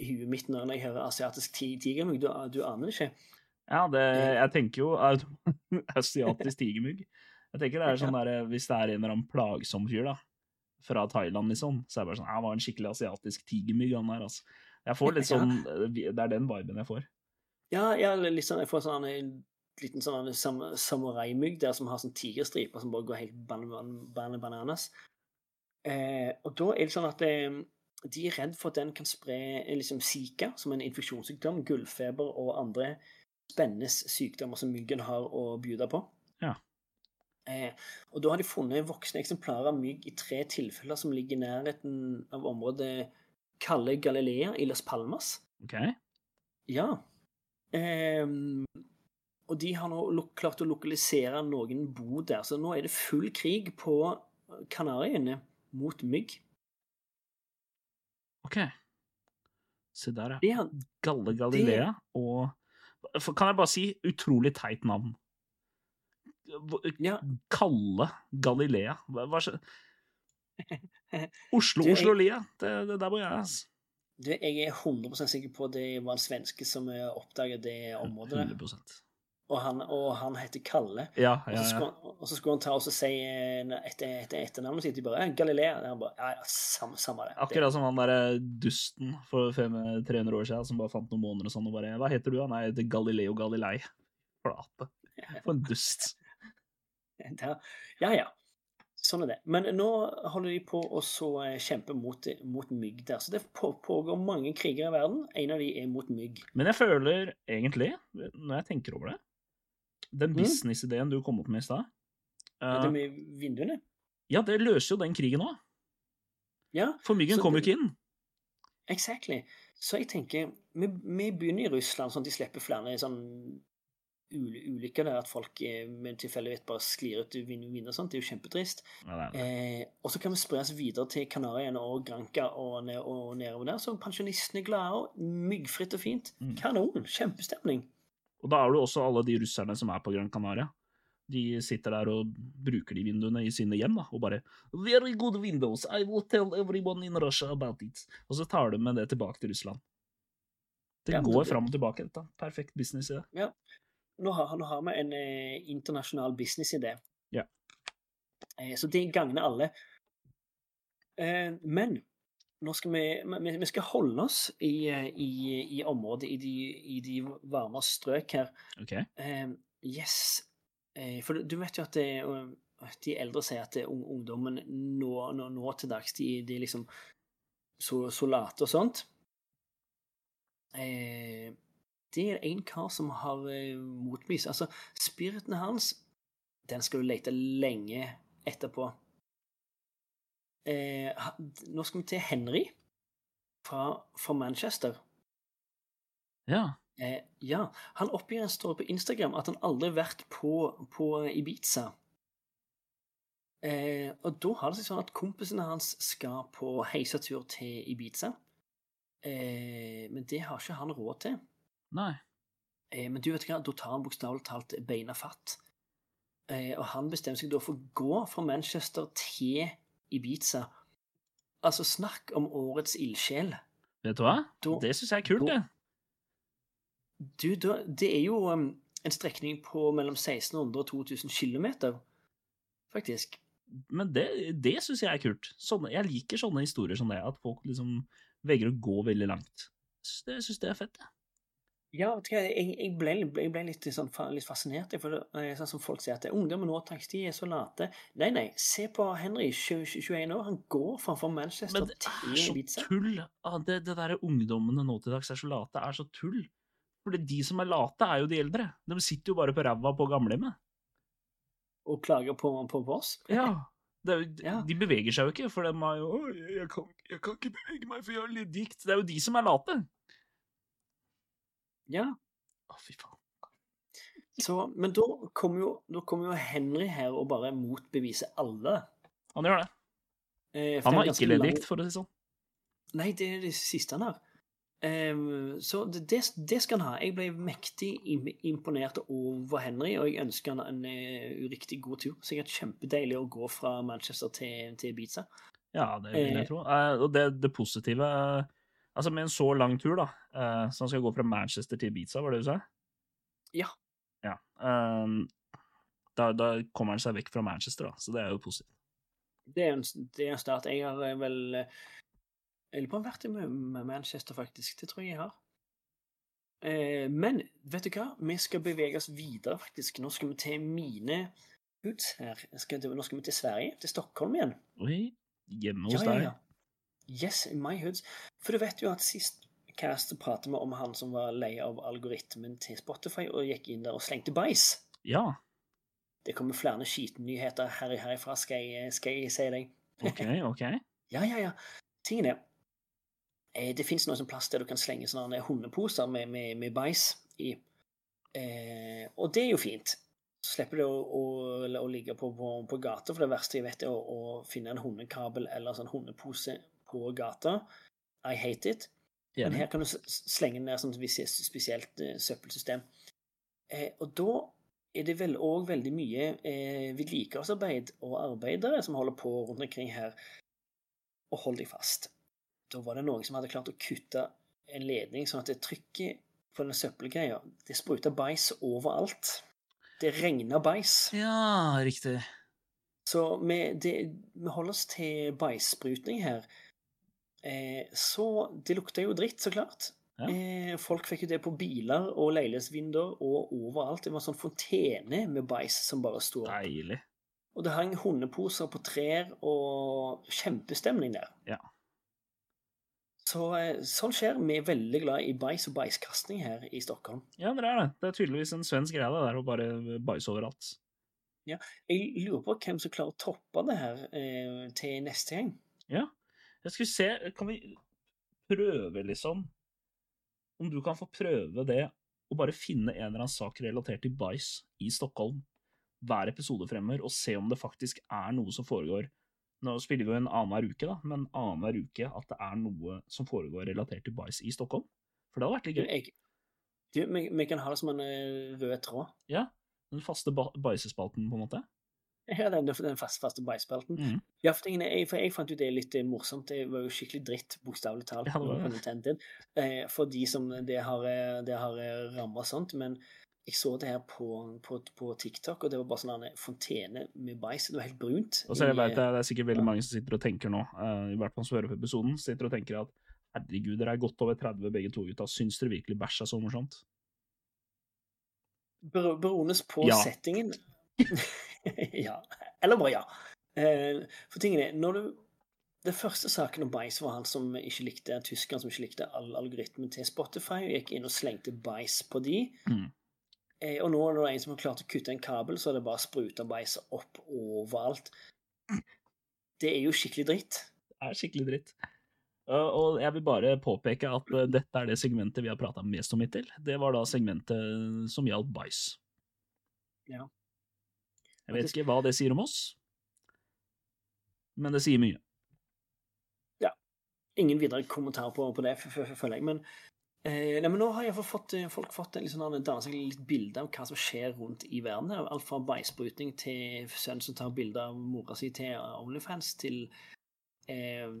i huet mitt når jeg hører asiatisk tigermygg. Du, du aner det ikke. Ja, det, jeg tenker jo [LAUGHS] asiatisk tigermygg. Jeg tenker det er sånn der, Hvis det er en eller annen plagsom fyr da, fra Thailand, liksom, så er det bare sånn Han var en skikkelig asiatisk tigermygg, han der, altså. Jeg får litt sånn Det er den viben jeg får. Ja, ja litt sånn, jeg får sånn en liten sånn sam samuraimygg der som har sånn tigerstriper som bare går helt ban ban ban bananas. Eh, og da er det sånn at eh, de er redd for at den kan spre eh, liksom zika, som en infeksjonssykdom, gullfeber og andre spennende sykdommer som myggen har å bjuda på. Ja. Eh, og da har de funnet voksne eksemplarer av mygg i tre tilfeller som ligger i nærheten av området Calle Galilea i Las Palmas. OK? Ja. Eh, og de har nå klart å lokalisere noen bo der, så nå er det full krig på Kanariøyene mot mygg. ok. Se der, ja. Det Galle Galilea og for- Kan jeg bare si utrolig teit navn? Ja, Kalle Galilea. Hva, hva skje- [LAUGHS] Oslo, Oslo-lia. Det, det der bor jeg, altså. du, jeg er 100 sikker på at det var en svenske som oppdaget det området. der. 100 Og han, og han heter Kalle. Ja, ja, så skulle ja. han, og så skulle han ta og si etter etter, etter etternavnet sitt de bare Galilea. Og han bare, ja, ja, samme, samme det. Akkurat som han derre dusten for 300 år siden som bare fant noen måneder og sånn og bare Hva heter du? Nei, jeg heter Galileo Galilei. Flate. For en dust. [LAUGHS] Ja, ja. Sånn er det. Men nå holder de på å så eh, kjempe mot, mot mygg der. Så det på, pågår mange kriger i verden. En av de er mot mygg. Men jeg føler egentlig, når jeg tenker over det Den Mm. businessideen du kom opp med i stad eh, det med vinduene? Ja, det løser jo den krigen òg. Ja, For myggen kommer kom jo ikke inn. exactly. Så jeg tenker Vi, vi begynner i Russland, sånn at de slipper flere sånn ulykker der at folk eh, med tilfeldighet bare sklir ut vin- vinner og sånt. Det er jo kjempetrist. Ja. Eh, og så kan vi spre oss videre til Kanariøyene og Granca og, ned, og nedover der. Så pensjonistene er glade, myggfritt og fint. Mm. Kanon. Kjempestemning. Og da er det også alle de russerne som er på Gran Canaria. De sitter der og bruker de vinduene i sine hjem, da, og bare Very good windows, I will tell everyone in Russia about it. Og så tar de med det tilbake til Russland. Det Ja, går det- fram og tilbake, dette. Perfekt business i det. Nå har, nå har vi en eh, internasjonal businessidé. Ja. Eh, så det gagner alle. Eh, men nå skal vi, vi, skal holde oss i, eh, i, i området, i de, i de varme strøk her. Ok? Eh, yes. Eh, for du vet jo at det, eh, de eldre sier at det, ung- ungdommen nå, nå, nå til dags, de, de er liksom så, så late og sånt. Eh, det er en kar som har eh, motbevist. Altså, spiriten hans, den skal du lete lenge etterpå. Eh, nå skal vi til Henry fra, fra Manchester. Ja. Eh, ja, han oppgir en story på Instagram at han aldri har vært på, på Ibiza. Eh, og da har det seg sånn at kompisene hans skal på heisatur til Ibiza. Eh, men det har ikke han råd til. Nei. Eh, men du vet hva, da tar han bokstavelig talt beina fatt. Eh, og han bestemmer seg da for å gå fra Manchester til Ibiza. Altså, snakk om årets ildsjel. Vet du hva? Da- Det syns jeg er kult, da- det. Du, da, det er jo um, en strekning på mellom 1600 og 2000 km, faktisk. Men det, det syns jeg er kult. Sånne, jeg liker sånne historier som det, at folk liksom velger å gå veldig langt. Det syns jeg er fett. jeg. Ja, jeg, jeg, ble, jeg ble litt, sånn, litt fascinert. For er sånn som folk sier at ungdommen nå takk, de er så late. Nei, nei, se på Henry, 21 år. Han går framfor Manchester Men det er så pizza. tull. Det, det derre ungdommene nå til dags er så late, er så tull. For de som er late, er jo de eldre. De sitter jo bare på ræva på gamlehjemmet. Og klager på, på, på oss. Ja. Er jo, Ja. De beveger seg jo ikke, for de har jo jeg kan, 'Jeg kan ikke bevege meg, for jeg har litt dikt'. Det er jo de som er late. Ja. Å, fy faen. Så, men da kommer jo, kom jo Henry her og bare motbeviser alle. Han gjør det. Eh, Han har ikke lang- for å si det sånn. Nei, det er det siste han har. Um, så det, det, det skal han ha. Jeg ble mektig imponert over Henry, og jeg ønsker han en uh, uriktig god tur. Sikkert kjempedeilig å gå fra Manchester til, til Ibiza. Ja, det vil Eh. jeg tro. Eh, og det, det positive Altså, med en så lang tur, da, uh, som han skal gå fra Manchester til Ibiza, var det du sa? Ja. Ja. eh, da, da kommer han seg vekk fra Manchester, da, så det er jo positivt. Det er en, det er en start. Jeg har eh, vel eh, Jeg lurer på om jeg har vært i med, Manchester, faktisk. Det tror jeg jeg har. Eh, men vet du hva? Vi skal bevege oss videre, faktisk. Nå skal vi til mine hoods her. Skal, nå skal vi til Sverige, til Stockholm igjen. Oi, hjemme hos Ja, ja, ja. Yes, in my hoods. For du vet jo at sist cast pratet vi om han som var lei av algoritmen til Spotify og gikk inn der og slengte bæsj. Ja, Det kommer flere skitnyheter her herifra, skal jeg, skal jeg si deg. ok, ok. [LAUGHS] Ja, ja, ja. Tingen er eh, Det fins noen plass der du kan slenge sånne hundeposer med, med, med bæsj i. Eh, og det er jo fint. Så slipper du å, å, å ligge på, på, på gata, for det verste jeg vet, er å, å finne en hundekabel eller sånn hundepose på gata. I hate it. Men her kan du slenge ned sånn spesielt eh, søppelsystem. Eh, og da er det vel òg veldig mye eh, vedlikeholdsarbeid og arbeidere som holder på rundt omkring her. Og hold deg fast. Da var det noen som hadde klart å kutte en ledning sånn at det trykket på den søppelgreia Det spruta bæsj overalt. Det regna bæsj. Ja, riktig. Så vi, det, vi holder oss til bæsjsprutning her. Eh, så det lukta jo dritt, så klart. Ja. Eh, folk fikk jo det på biler og leilighetsvinduer og overalt. Det var sånn fontene med bæsj som bare sto opp. Deilig. Og det hang hundeposer på trær og kjempestemning der. Ja. Så eh, sånn skjer. Vi er veldig glad i bæsj og bæsjkasting her i Stockholm. Ja, det er det. Det er tydeligvis en svensk greie det der å bare bæsje overalt. Ja. Jeg lurer på hvem som klarer å toppe det her eh, til neste gang. Ja. Jeg skulle se Kan vi prøve, liksom Om du kan få prøve det å bare finne en eller annen sak relatert til bæsj i Stockholm hver episode fremover, og se om det faktisk er noe som foregår Nå spiller vi jo en annenhver uke, da, men annenhver uke at det er noe som foregår relatert til bæsj i Stockholm. For det hadde vært litt gøy. Jeg, du, vi, vi kan ha det som en eh, rød tråd. Ja. Den faste bæsjespalten, på en måte. Ja, den, den fast, faste bæsjspalten. Mm. Ja, for, tingene, jeg, for jeg fant jo det litt eh, morsomt. Det var jo skikkelig dritt, bokstavelig talt. Eh, for de som det har, eh, det har ramma og sånt. Men jeg så det her på, på, på TikTok, og det var bare sånn en fontene med bæsj. Det var helt brunt. Og så jeg vet, eh, det er sikkert veldig mange som sitter og tenker nå, eh, i hvert fall som hører på episoden, sitter og tenker at herregud, dere er godt over 30 begge to gutta, syns dere virkelig bæsj er så morsomt? Bero- Beroende på Ja. settingen [LAUGHS] [LAUGHS] Ja. Eller bare ja. Eh, For tingen er, når du Det første saken om bæsj var han som ikke likte tyskeren som ikke likte all algoritmen til Spotify, og gikk inn og slengte bæsj på de. Mm. Eh, Og nå er det en som har klart å kutte en kabel, så er det bare spruta bæsj opp overalt. Det er jo skikkelig dritt. Det er skikkelig dritt. Uh, og jeg vil bare påpeke at uh, dette er det segmentet vi har prata mest om hittil. Det var da segmentet som gjaldt bæsj. Ja. Jeg vet ikke hva det sier om oss, men det sier mye. Ja. Ingen videre kommentar på, på det, føler jeg. Men, eh, nei, men nå har iallfall fått, eh, folk fått en seg litt bilde av hva som skjer rundt i verden. her. Alt fra beisprutning til sønn som tar bilde av mora si til Onlyfans, til eh,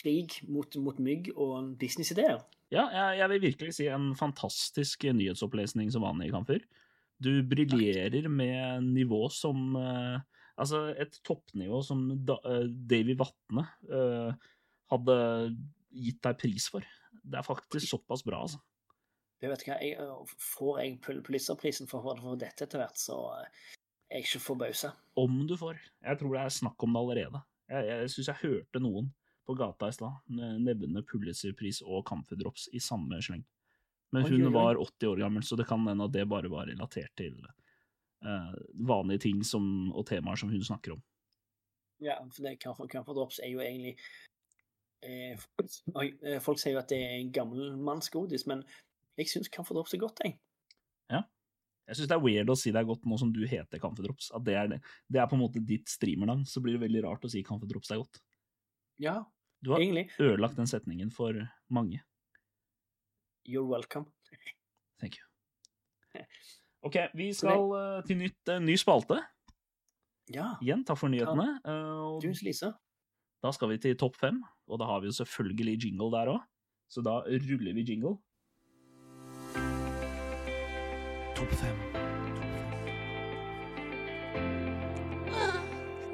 krig mot, mot mygg og businessidéer. Ja, jeg, jeg vil virkelig si en fantastisk nyhetsopplesning som vanlig, Kamfer. Du briljerer med nivå som eh, Altså, et toppnivå som eh, Davy Vatne eh, hadde gitt deg pris for. Det er faktisk såpass bra, altså. Du vet hva, jeg, Får jeg Pul- Pulitzerprisen for, for dette etter hvert, så er jeg ikke forbausa. Om du får. Jeg tror det er snakk om det allerede. Jeg, jeg syns jeg hørte noen på gata i stad ne- nevne Pulitzerpris og Camphor Drops i samme sleng. Men hun oi, oi. var 80 år gammel, så det kan hende at det bare var relatert til uh, vanlige ting som, og temaer som hun snakker om. Ja, for det Comfort Drops er jo egentlig eh, eh, Folk sier jo at det er en gammelmannsgodis, men jeg syns Comfort Drops er godt, jeg. Jeg syns det er weird å si det er godt nå som du heter Kamfedrops. At det er, det. det er på en måte ditt streamernavn. Så blir det veldig rart å si Kamfedrops er godt. Ja, Du har egentlig. ødelagt den setningen for mange. You're welcome. Thank you. [LAUGHS] OK, vi skal eh, til nytt, eh, ny spalte. Ja, Igjen, takk for nyhetene. Uh, Tusen, Lise. da skal vi til topp fem, og da har vi jo selvfølgelig jingle der òg. Så da ruller vi jingle. Topp fem.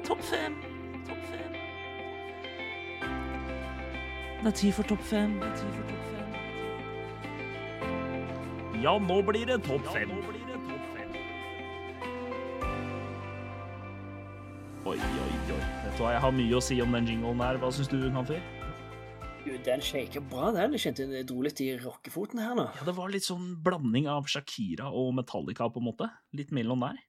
Topp fem. Topp fem. Det er tid for topp fem. Det er tid for topp fem. Ja, nå blir det topp fem. Oi, oi, oi. Vet du hva, jeg har mye å si om den jinglen her. Hva syns du, Kanfi? Den shaker bra, den. Jeg kjente det dro litt i rockefoten her nå. Ja, det var litt sånn blanding av Shakira og Metallica, på en måte. Litt mellom der.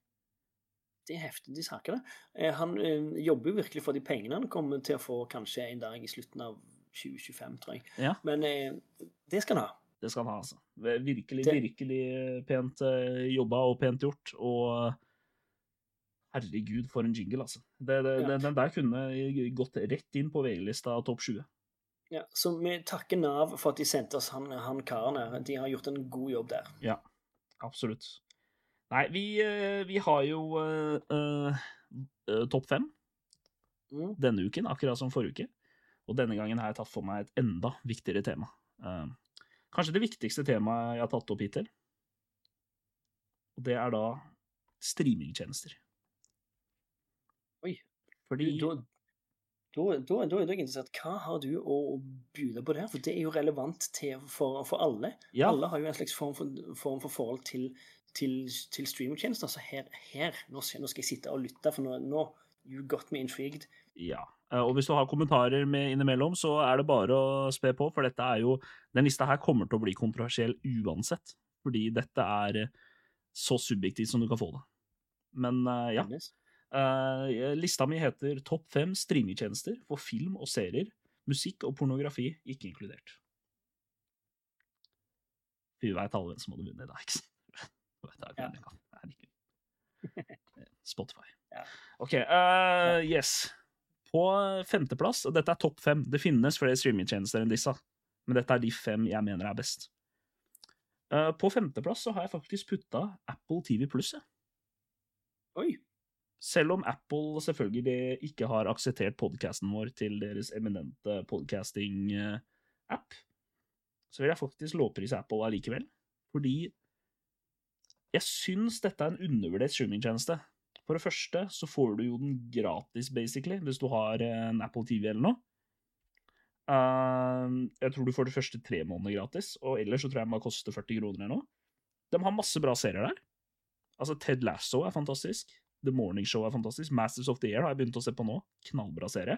Det er heftig, de det. Eh, Han ø, jobber jo virkelig for de pengene han kommer til å få kanskje en dag i slutten av 2025, tror jeg. Ja. Men ø, det skal han ha. Det skal han ha, altså. Virkelig, Det- virkelig pent eh, jobba og pent gjort. Og herregud, for en jingle, altså. Det, det, Ja. den, der kunne gått rett inn på VG-lista topp 20. Ja, så vi takker Nav for at de sendte oss han, han karen her. De har gjort en god jobb der. Ja, absolutt. Nei, vi, eh, vi har jo uh, eh, eh, topp fem Mm. denne uken, akkurat som forrige uke. Og denne gangen har jeg tatt for meg et enda viktigere tema. Eh, kanskje det viktigste temaet jeg har tatt opp hittil. Og det er da streamingtjenester. Oi. Fordi Da, da, da, da er jeg interessert. Hva har du å bude på der? For det er jo relevant til, for, for alle. Ja, Alle har jo en slags form for, form for forhold til, til, til streamingtjenester. Så her, her nå skal jeg sitte og lytte, for nå, nå You got me intrigued. ja. Eh, Og hvis du har kommentarer med innimellom, så er det bare å spe på, for dette er jo Den lista her kommer til å bli kontroversiell uansett. Fordi dette er eh, så subjektivt som du kan få det. Men eh, ja. Lista mi heter Topp fem streamingtjenester for film og serier, musikk og pornografi ikke inkludert. Vi veit alle hvem som hadde vunnet i dag, ikke sant? Spotify. OK, Uh, yes. På femteplass, og dette er topp fem Det finnes flere streamingtjenester enn disse, men dette er de fem jeg mener er best. Eh, på femteplass så har jeg faktisk putta Apple TV Pluss. jeg. Oi. Selv om Apple selvfølgelig ikke har akseptert podcasten vår til deres eminente podcasting-app, så vil jeg faktisk lovprise Apple allikevel. Fordi jeg syns dette er en undervurdert streamingtjeneste. For det første så får du jo den gratis, basically, hvis du har en Apple TV eller noe. Uh, jeg tror du får de første tre månedene gratis, og ellers så tror jeg den bare koster 40 kroner eller noe. De har masse bra serier der. Altså, Ted Lasso er fantastisk. The Morning Show er fantastisk. Masters of the Air har jeg begynt å se på nå. Knallbra serie.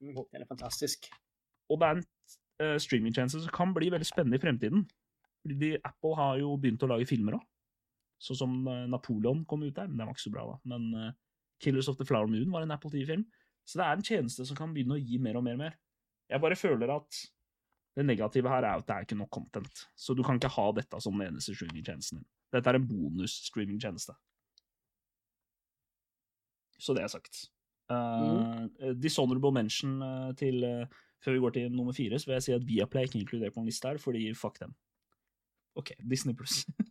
Mm, Den er fantastisk. Og det er en uh, streamingtjeneste som kan bli veldig spennende i fremtiden. Fordi Apple har jo begynt å lage filmer òg. Sånn som eh, Napoleon kom ut der, men den var ikke så bra, da. Men uh, Killers of the Flower Moon var en Apple TV-film. Så det er en tjeneste som kan begynne å gi mer og mer og mer. Jeg bare føler at det negative her er at det er ikke nok content. Så du kan ikke ha dette som den eneste streamingtjenesten din. Dette er en bonus-streamingtjeneste. Så det er sagt. Uh, Dishonorable mention til uh, Før vi går til nummer fire, så vil jeg si at Viaplay er ikke inkludert på en liste her, fordi fuck dem. OK, Disney pluss. [LAUGHS]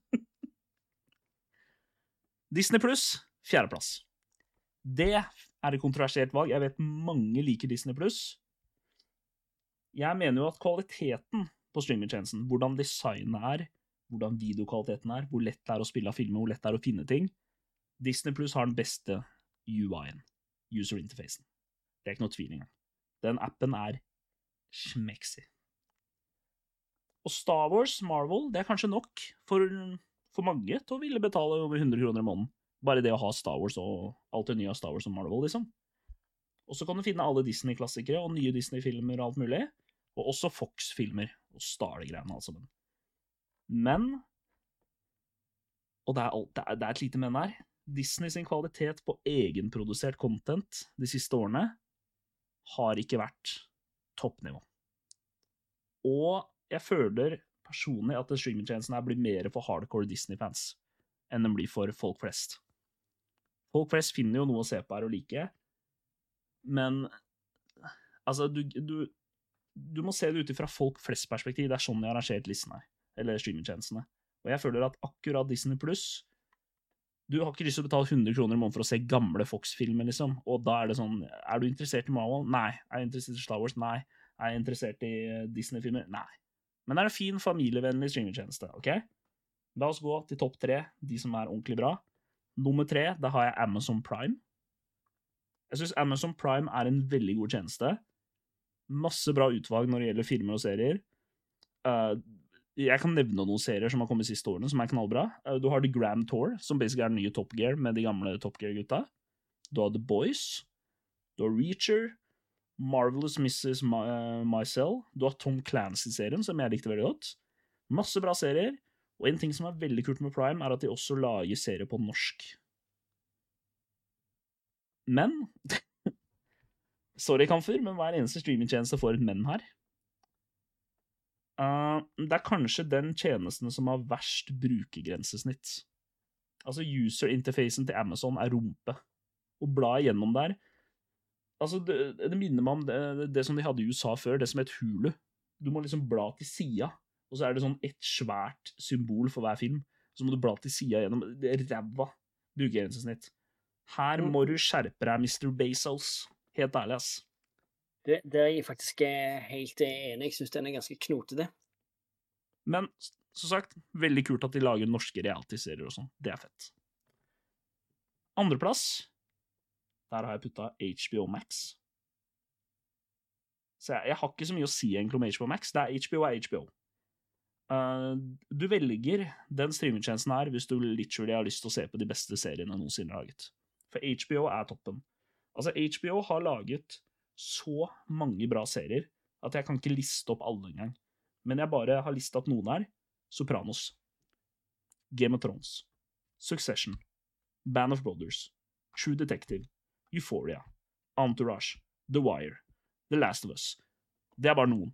Disney pluss, fjerdeplass. Det er et kontroversielt valg. Jeg vet mange liker Disney pluss. Jeg mener jo at kvaliteten på streamingtjenesten, hvordan designet er, hvordan videokvaliteten er, hvor lett det er å spille av filmer, hvor lett det er å finne ting Disney pluss har den beste UI-en, user interfacen. Det er ikke noe tvil engang. Den appen er smeksig. Og Star Wars, Marvel, det er kanskje nok for, for mange til å ville betale over 100 kroner i måneden. Bare det å ha Star Wars og alt det nye av Star Wars og Marvel, liksom. Og så kan du finne alle Disney-klassikere og nye Disney-filmer og alt mulig. Og også Fox-filmer og Star-greiene, altså. Men Og det er, alt, det, er, det er et lite men her. Disney sin kvalitet på egenprodusert content de siste årene har ikke vært toppnivå. Og jeg føler personlig at streamingtjenesten her blir mer for hardcore Disney-fans enn den blir for folk flest. Folk flest finner jo noe å se på her og like, men altså, du, du, du må se det ut ifra folk flest-perspektiv. Det er sånn de har arrangert listen her, eller streamingtjenestene. Og jeg føler at akkurat Disney pluss Du har ikke lyst til å betale 100 kroner i måneden for å se gamle Fox-filmer, liksom. Og da er det sånn Er du interessert i Marvel? Nei. Er du interessert i Star Wars? Nei. Er jeg interessert i Disney-filmer? Nei. Men det er en fin, familievennlig streamingtjeneste, OK? La oss gå til topp tre, de som er ordentlig bra. Nummer tre, da har jeg Amazon Prime. Jeg syns Amazon Prime er en veldig god tjeneste. Masse bra utvalg når det gjelder filmer og serier. Uh, jeg kan nevne noen serier som har kommet de siste årene, som er knallbra. Uh, du har The Grand Tour, som basically er den nye Top Gear med de gamle Top Gear-gutta. Du har The Boys. Du har Reacher. Marvelous Mrs. My, uh, Mycel. Du har Tom Clancy-serien, som jeg likte veldig godt. Masse bra serier. Og en ting som er veldig kult med Prime, er at de også lager serier på norsk. Men [LAUGHS] Sorry, Kamfer, men hver eneste streamingtjeneste får et men her. Uh, det er kanskje den tjenesten som har verst brukergrensesnitt. Altså, user-interfacen til Amazon er rumpe. Å bla igjennom der Altså, det, det minner meg om det, det, som de hadde i USA før, det som het Hulu. Du må liksom bla til sida, og så er det sånn ett svært symbol for hver film. Så må du bla til sida gjennom ræva brukergrensesnitt. Her Mm. må du skjerpe deg, Mr. Bezos. Helt ærlig, ass. Det, det er jeg faktisk eh, helt enig. Jeg syns den er ganske knotete. Men som sagt, veldig kult at de lager norske realityserier og sånn. Det er fett. Andreplass, der har jeg putta HBO Max. Så jeg, jeg har ikke så mye å si egentlig om HBO Max. Det er HBO er HBO. Uh, du velger den streamingtjenesten her hvis du literally har lyst til å se på de beste seriene noensinne laget. For HBO er toppen. Altså, HBO har laget så mange bra serier at jeg kan ikke liste opp alle engang. Men jeg bare har lista opp noen her. Sopranos. Game of Thrones. Succession. Band of Brothers. True Detective. Euphoria. Entourage. The Wire. The Last of Us. Det er bare noen.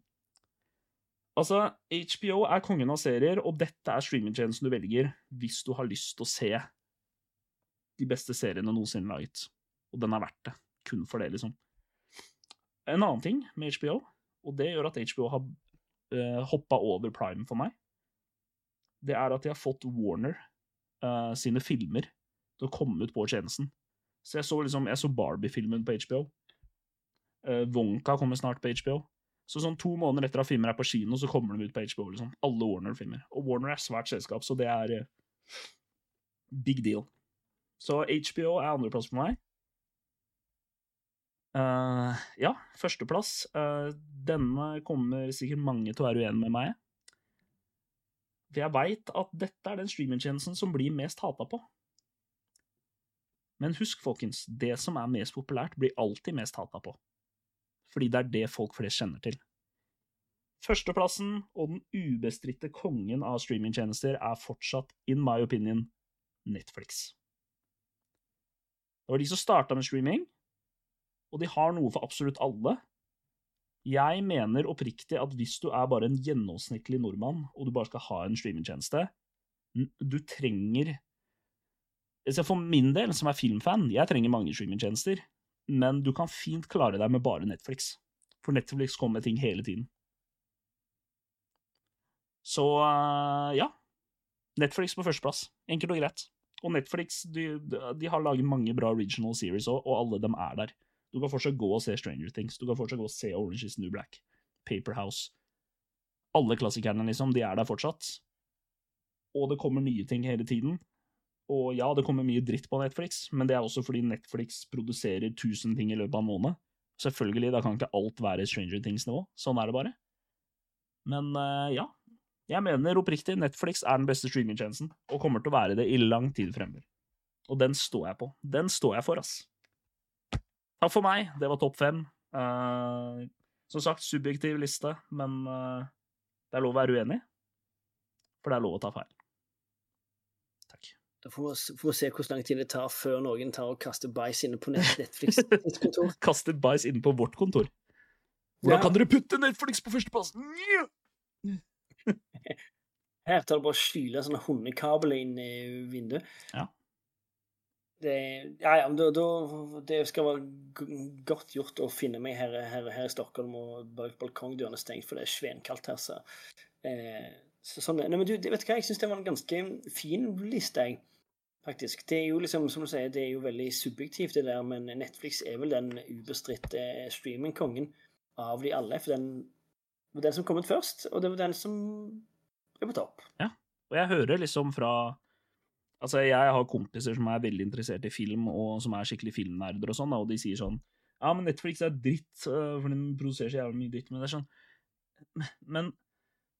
Altså, HBO er kongen av serier, og dette er streamingtjenesten du velger hvis du har lyst til å se de beste seriene noensinne laget. Og den er verdt det. Kun for det, liksom. En annen ting med HBO, og det gjør at HBO har uh, hoppa over Prime for meg, det er at de har fått Warner uh, sine filmer til å komme ut på tjenesten. Så jeg så liksom, så Barbie-filmen på HBO. Uh, Wonka kommer snart på HBO. Så sånn to måneder etter at filmer er på kino, så kommer de ut på HBO. liksom. Alle Warner-filmer. Og Warner er svært selskap, så det er uh, big deal. Så HBO er andreplass for meg. Uh, ja, førsteplass. Uh, denne kommer sikkert mange til å være uenig med meg. For jeg veit at dette er den streamingtjenesten som blir mest hata på. Men husk, folkens, det som er mest populært, blir alltid mest hata på. Fordi det er det folk flest kjenner til. Førsteplassen og den ubestridte kongen av streamingtjenester er fortsatt, in my opinion, Netflix. Det var de som starta med streaming, og de har noe for absolutt alle. Jeg mener oppriktig at hvis du er bare en gjennomsnittlig nordmann, og du bare skal ha en streamingtjeneste, du trenger For min del, som er filmfan, jeg trenger mange streamingtjenester, men du kan fint klare deg med bare Netflix. For Netflix kommer med ting hele tiden. Så øh, ja. Netflix på førsteplass. Enkelt og greit. Og Netflix de, de har laget mange bra original series òg, og alle dem er der. Du kan fortsatt gå og se Stranger Things, du kan fortsatt gå og se Orange is New Black, Paperhouse Alle klassikerne, liksom, de er der fortsatt. Og det kommer nye ting hele tiden. Og ja, det kommer mye dritt på Netflix, men det er også fordi Netflix produserer 1000 ting i løpet av en måned. Selvfølgelig, da kan ikke alt være Stranger Things-nivå. Sånn er det bare. Men uh, ja. Jeg mener oppriktig Netflix er den beste streamingtjenesten, og kommer til å være det i lang tid fremover. Og den står jeg på. Den står jeg for, ass. Takk for meg. Det var topp fem. Uh, som sagt, subjektiv liste, men uh, det er lov å være uenig. For det er lov å ta feil. Da får vi, får vi se hvor lang tid det tar før noen tar og kaster bæsj inne på Netflix sitt [LAUGHS] kontor. Kaster bæsj inne på vårt kontor. Hvordan Ja. kan dere putte Netflix på førsteplass? [LAUGHS] Her tar det bare å skyle sånne hundekabler inn i vinduet. Ja. Det, ja, ja, da, da, det skal være godt gjort å finne meg her, her, her i Stockholm og bak balkongdørene stengt, for det er svenkaldt her. Så, eh, så sånn, nei, men du, vet du hva, jeg syns det var en ganske fin liste, jeg. Faktisk. Det er jo liksom, som du sier, det er jo veldig subjektivt, det der, men Netflix er vel den ubestridte streamingkongen av de alle. For den var den som kom ut først, og det var den som er på topp. Og jeg hører liksom fra Altså, jeg har kompiser som er veldig interessert i film, og som er skikkelig filmnerder og sånn, og de sier sånn Ja, men Netflix er dritt, øh, for den produserer så jævlig mye dritt. Men det er sånn Men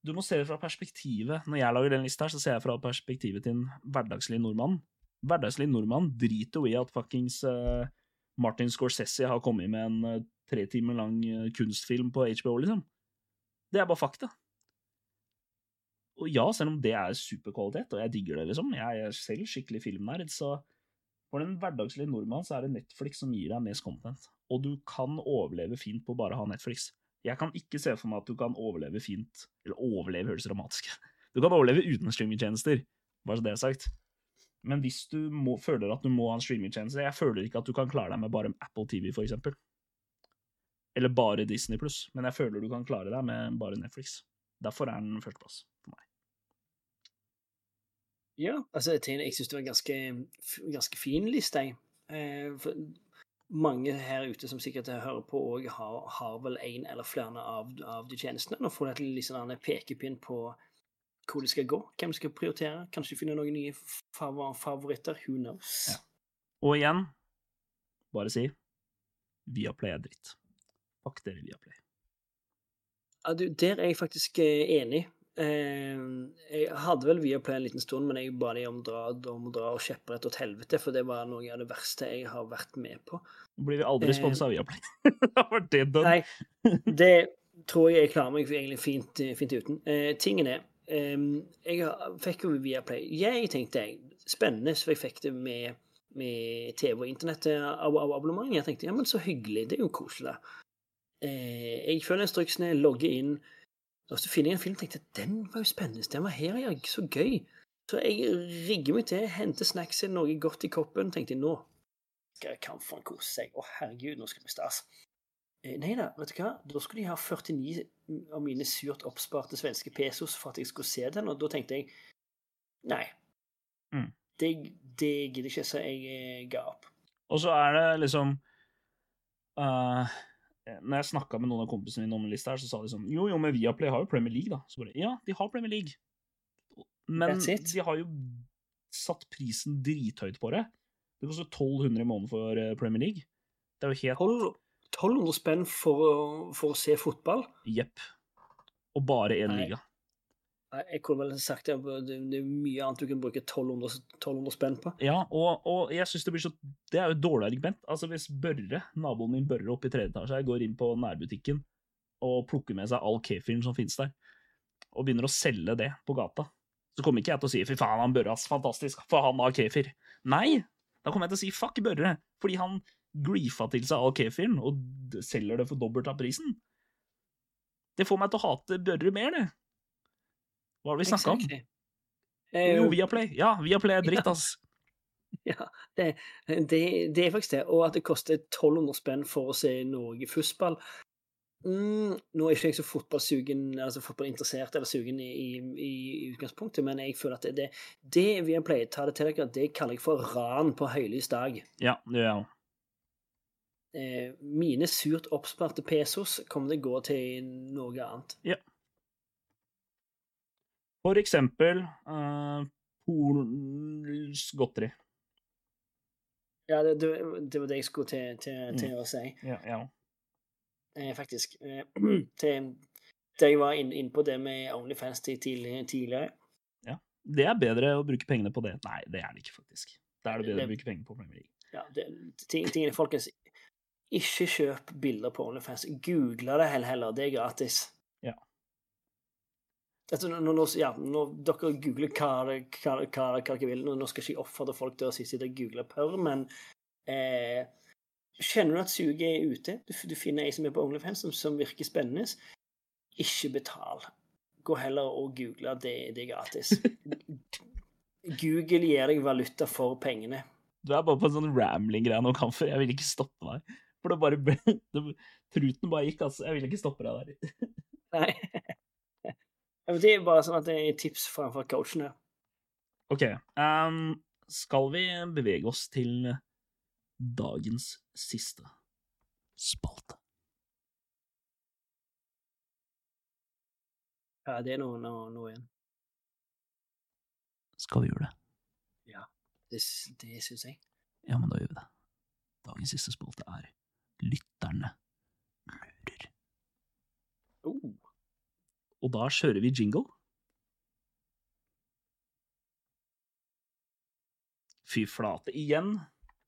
du må se det fra perspektivet. Når jeg lager den lista her, så ser jeg fra perspektivet til en hverdagslig nordmann. Hverdagslig nordmann driter jo i at fuckings uh, Martin Scorsese har kommet med en uh, tre timer lang uh, kunstfilm på HBO, liksom. Det er bare fakta. Og ja, selv om det er superkvalitet, og jeg digger det, liksom, jeg er selv skikkelig filmnerd, så for den hverdagslige nordmann så er det Netflix som gir deg mest content. Og du kan overleve fint på å bare ha Netflix. Jeg kan ikke se for meg at du kan overleve fint Eller overleve høres dramatisk Du kan overleve uten streamingtjenester, bare så det er sagt. Men hvis du må, føler at du må ha en streamingtjeneste Jeg føler ikke at du kan klare deg med bare Apple TV, eksempel. Eller bare Disney pluss, men jeg føler du kan klare deg med bare Netflix. Derfor er den førsteplass for meg. Ja, altså, jeg, jeg syns det var en ganske, ganske fin liste, jeg. Eh, mange her ute som sikkert hører på, har, har vel en eller flere av, av de tjenestene. Nå får de litt sånn pekepinn på hvor det skal gå, hvem skal prioritere. Kanskje finne noen nye fav favoritter. Who knows? Ja. Og igjen, bare si Viaplay er dritt. Fuck dere, Viaplay. Ja, du, der er jeg faktisk eh, enig. Eh, jeg hadde vel Viaplay en liten stund, men jeg ba de om, dra, om dra og kjepperett til helvete, for det var noe av det verste jeg har vært med på. Blir vi aldri Eh, av Viaplay. [LAUGHS] Da var det done. Nei, det tror jeg jeg klarer meg egentlig fint, fint uten. Eh, tingen er, eh, jeg fikk jo Viaplay. Jeg tenkte jeg, spennende, så jeg fikk det med, med TV og internett av, av abonnement. Jeg tenkte ja, men så hyggelig, det er jo koselig. Uh, jeg følger instruksene, logger inn, og så finner jeg en film tenkte den var jo spennende, den var her, ja, så gøy. Så jeg rigger meg til, henter snacksen, noe godt i koppen, tenkte jeg nå skal kamferen kose seg. Å herregud, nå skal det bli stas. Eh, Nei da, vet du hva? Da skulle de ha 49 av mine surt oppsparte svenske pesos for at jeg skulle se den, og da tenkte jeg nei. Mm. Det, det gidder ikke, så jeg eh, ga opp. Og så er det liksom uh, Når jeg snakka med noen av kompisene mine om en liste her, så sa de sånn Jo, jo, men Viaplay har jo Premier League, da. Så bare Ja, de har Premier League. Men de har jo satt prisen drithøyt på det. Det koster 1200 i måneden for Premier League. Det er jo helt 12 1200 spenn for, å- for å se fotball? Jepp. Og bare én liga. Jeg kunne vel sagt det, det er mye annet du kan bruke 1200, 1200 spenn på. Ja, og, og jeg synes det blir så Det er jo et dårlig argument. Altså, hvis Børre, naboen min Børre oppe i tredje etasje, går inn på nærbutikken og plukker med seg all kefiren som finnes der, og begynner å selge det på gata, så kommer ikke jeg til å si 'fy faen, han Børre, ass, fantastisk, for han har kefir'. Nei! Da kommer jeg til å si 'fuck Børre', fordi han griefa til seg all kefiren og selger det for dobbelt av prisen. Det får meg til å hate Børre mer, det. Hva har vi snakka om? Jo, Viaplay. Ja, Viaplay er dritt, ass. [LAUGHS] Ja, det, det, det er faktisk det. Og at det koster 1200 spenn for å se Norge fussball. Mm, nå er ikke jeg så fotballsugen, altså fotballinteressert eller sugen i, i, i utgangspunktet, men jeg føler at det, det, det vi har pleiet ta det til dere, det kaller jeg for ran på høylys dag. Ja, det gjør jeg mine surt oppsparte pesos kommer til å gå til noe annet. For eksempel uh, Polens godteri. Ja, det, det, det var det jeg skulle til, til, til å si. Ja, ja. eh, faktisk. Eh, [CLEARS THROAT] til, til jeg var inne inn på det med Onlyfans tidligere. Ja. Det er bedre å bruke pengene på det. Nei, det er det ikke, faktisk. Da er det bedre Det- å bruke penger på Premier League. Ja, det, ting, tingene, folkens. Ikke kjøp bilder på Onlyfans. Google det heller, heller. Det er gratis. altså, nå, nå, ja, nå, dere googler hva, hva, hva, hva dere vil Nå skal ikke jeg oppfordre folk til å sitte og google pørr, men eh, Kjenner du at suget er ute? Du, du finner ei som er på OnlyFans som, som virker spennende. Ikke betal. Gå heller og google. Det, det er gratis. [LAUGHS] Google gir deg valuta for pengene. Du er bare på en sånn rambling-greie nå, Kamfer. Jeg vil ikke stoppe deg. For det bare ble [LAUGHS] Truten bare gikk, altså. Jeg vil ikke stoppe deg der. Nei. [LAUGHS] Det er bare sånn at det er tips fra, fra coachen her. OK. Um, skal vi bevege oss til dagens siste spalte? Ja, det er noe, noe, noe igjen. Skal vi gjøre det? Det, det syns jeg. Ja, men da gjør vi det. Dagens siste spalte er Lytterne lurer. Oh. Og da kjører vi jingle. Fy flate. Igjen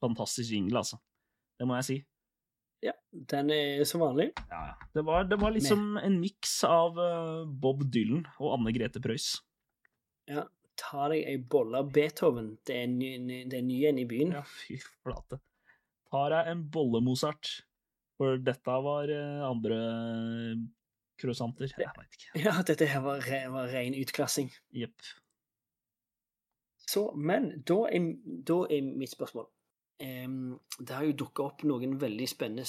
fantastisk jingle, altså. Det må jeg si. Ja, den er som vanlig. Ja, ja. Det var, det var liksom en miks av eh, Bob Dylan og Anne Grete Preus. Ja, ta deg ei bolle av Beethoven. Det er ny, ny, det er ny en i byen. Ja, fy flate. Tar jeg en bolle Mozart, for dette var eh, andre croissanter. Jeg veit ikke. Ja, dette her var, var ren utklassing. Jepp. Så, men da er, da er mitt spørsmål um, Det har jo dukka opp noen veldig spennende,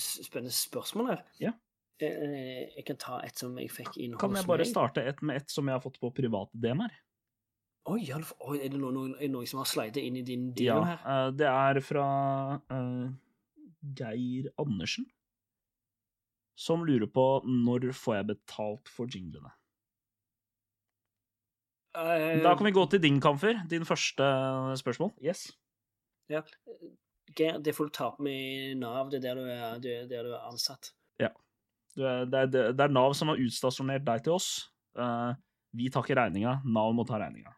spennende spørsmål her. Ja. Uh, Jeg kan ta et som jeg fikk inn Kan hos jeg bare meg. starte et med et som jeg har fått på private DM her? Oi, er det noen, noen, noen som har slidet inn i din Ja, DM her? Ja, det er fra eh, Geir Andersen, som lurer på når får jeg betalt for jinglene. Uh, Da kan vi gå til din, Kamfer. Din første spørsmål. Yes. Ja. Det får du ta opp med Nav. Det er der du er, det er, der du er ansatt. Ja. det, er, det er Nav som har utstasjonert deg til oss. Eh, vi tar ikke regninga. Nav må ta regninga.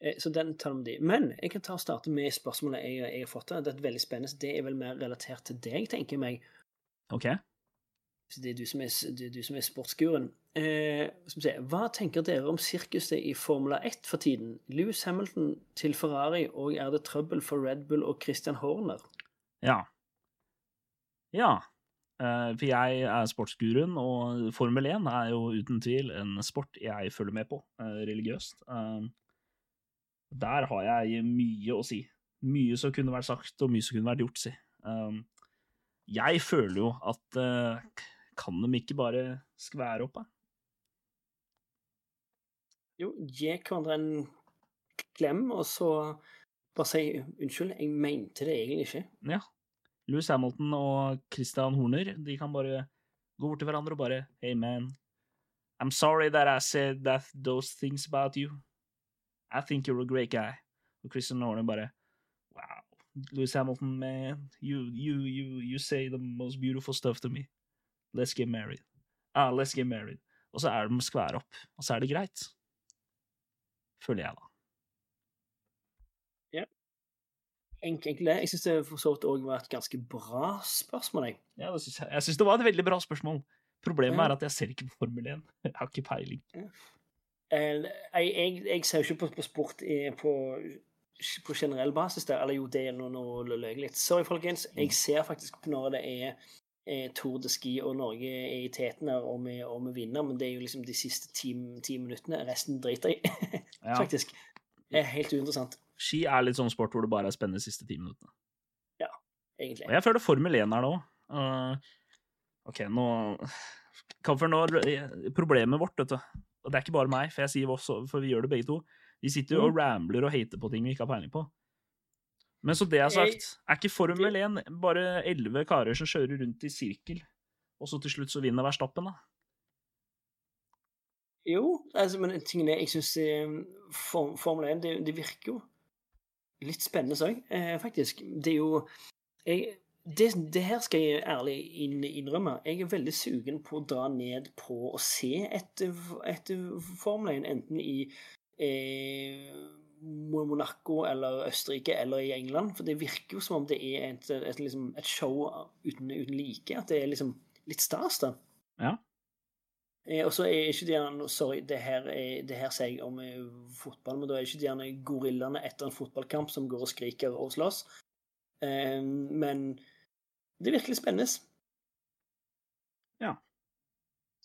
Eh, Så den tar vi de. Men jeg kan ta og starte med spørsmålet jeg, jeg har fått. Det er veldig spennende. Det er vel mer relatert til deg, tenker jeg meg. OK? Så Det er du som er, er, du som er sportsguren. Eh. Hva tenker dere om sirkuset i Formula 1 for tiden? Lewis Hamilton til Ferrari, og er det trøbbel for Red Bull og Christian Horner? Ja. Ja. Eh, for jeg er sportsguruen, og Formel 1 er jo uten tvil en sport jeg følger med på, eh, religiøst. Der har jeg mye å si. Mye som kunne vært sagt, og mye som kunne vært gjort, si. Um, jeg føler jo at uh, Kan de ikke bare skvære opp, da? Jo, gi hverandre en klem, og så bare si unnskyld, jeg mente det egentlig ikke. Ja. Louis Hamilton og Christian Horner, de kan bare gå bort til hverandre og bare Hey, man. I'm sorry that I said that those things about you. I think you're a great guy. Og Christian Horner bare Wow. Louis Hamilton, man. You, you, you, you say the most beautiful stuff to me. Let's get married. Ah, let's get married. Og så er de skvære opp. Og så er det greit. Føler jeg, da. Ja. Enkelt det. Jeg syns det for så vidt òg var et ganske bra spørsmål, jeg. Ja, det synes jeg. jeg syns det var et veldig bra spørsmål. Problemet Ja. er at jeg ser ikke Formel 1. Jeg har ikke peiling. Eh, Jeg, jeg, jeg ser jo ikke på, på sport i, på, på generell basis der. Eller jo, det er noe, å løye litt. Sorry, folkens. Jeg ser faktisk på når det er er Tour de Ski og Norge er i teten her, og vi, og vi vinner, men det er jo liksom de siste ti, ti minuttene. Resten driter jeg i, [LAUGHS] faktisk. Det er helt uinteressant, Ski er litt sånn sport hvor det bare er spennende de siste ti minuttene. Ja, egentlig. Og jeg føler Formel 1 er det òg. OK, nå Kamfer, nå Problemet vårt, vet du Og det er ikke bare meg, for jeg også, for vi gjør det begge to. Vi sitter jo og rambler og hater på ting vi ikke har peiling på. Men så det er sagt, er ikke Formel 1 bare elleve karer som kjører rundt i sirkel, og så til slutt så vinner Verstappen, da? Jo, altså, men tingen er, jeg syns form, Formel 1 det, det virker jo litt spennende òg, eh, faktisk. Det er jo jeg, det, det her skal jeg ærlig innrømme. Jeg er veldig sugen på å dra ned på å se etter, etter Formel 1, enten i eh, Monaco eller Østerrike eller i England. For det virker jo som om det er et, et, liksom, et show uten, uten like. At det er liksom litt stas, da. Ja. Eh, og så er ikke de gjerne Sorry, det her, er, det her sier jeg om eh, fotball, men da er ikke de gjerne gorillaene etter en fotballkamp som går og skriker og slåss. Eh, men det er virkelig spennende. Ja.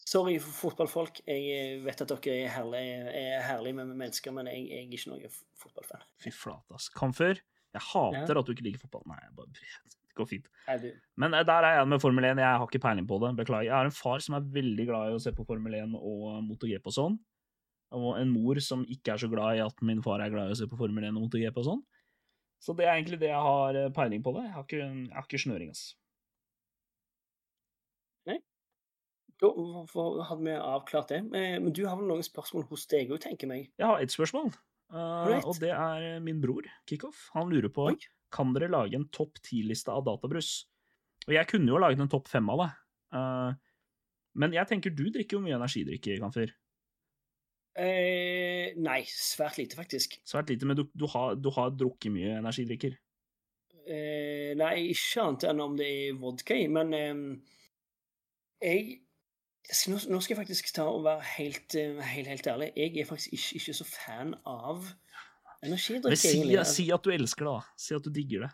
Sorry, fotballfolk. Jeg vet at dere er herlige, er herlige med mennesker, men jeg, jeg er ikke noen fotballfan. Fy flate, ass. Kamfer, jeg hater at du ikke liker fotball. Nei, bare Det går fint. Nei, du. Men eh, der er jeg med Formel 1. Jeg har ikke peiling på det. Beklager. Jeg har en far som er veldig glad i å se på Formel 1 og MotoGP og sånn. Og en mor som ikke er så glad i at min far er glad i å se på Formel 1 og MotoGP og sånn. Så det er egentlig det jeg har eh, peiling på det. Jeg har ikke, jeg har ikke snøring, altså. Da for- hadde vi avklart det. Eh, Men du har vel noen spørsmål hos deg òg, tenker jeg. Jeg har ett spørsmål, uh, og det er min bror, Kickoff. Han lurer på Oi. kan dere lage en topp ti-liste av databrus. Og jeg kunne jo laget en topp fem av det. uh, men jeg tenker du drikker jo mye energidrikke, Kamfer. Eh, nei, svært lite, faktisk. Svært lite, men du, du, har, du har drukket mye energidrikker. Eh, nei, ikke annet enn om det er vodka i, men eh, jeg nå, nå skal jeg faktisk ta og være helt, eh, helt, helt ærlig. Jeg er faktisk ikke, ikke så fan av energidrikker energidrikk, si, si at du elsker det, da. Si at du digger det.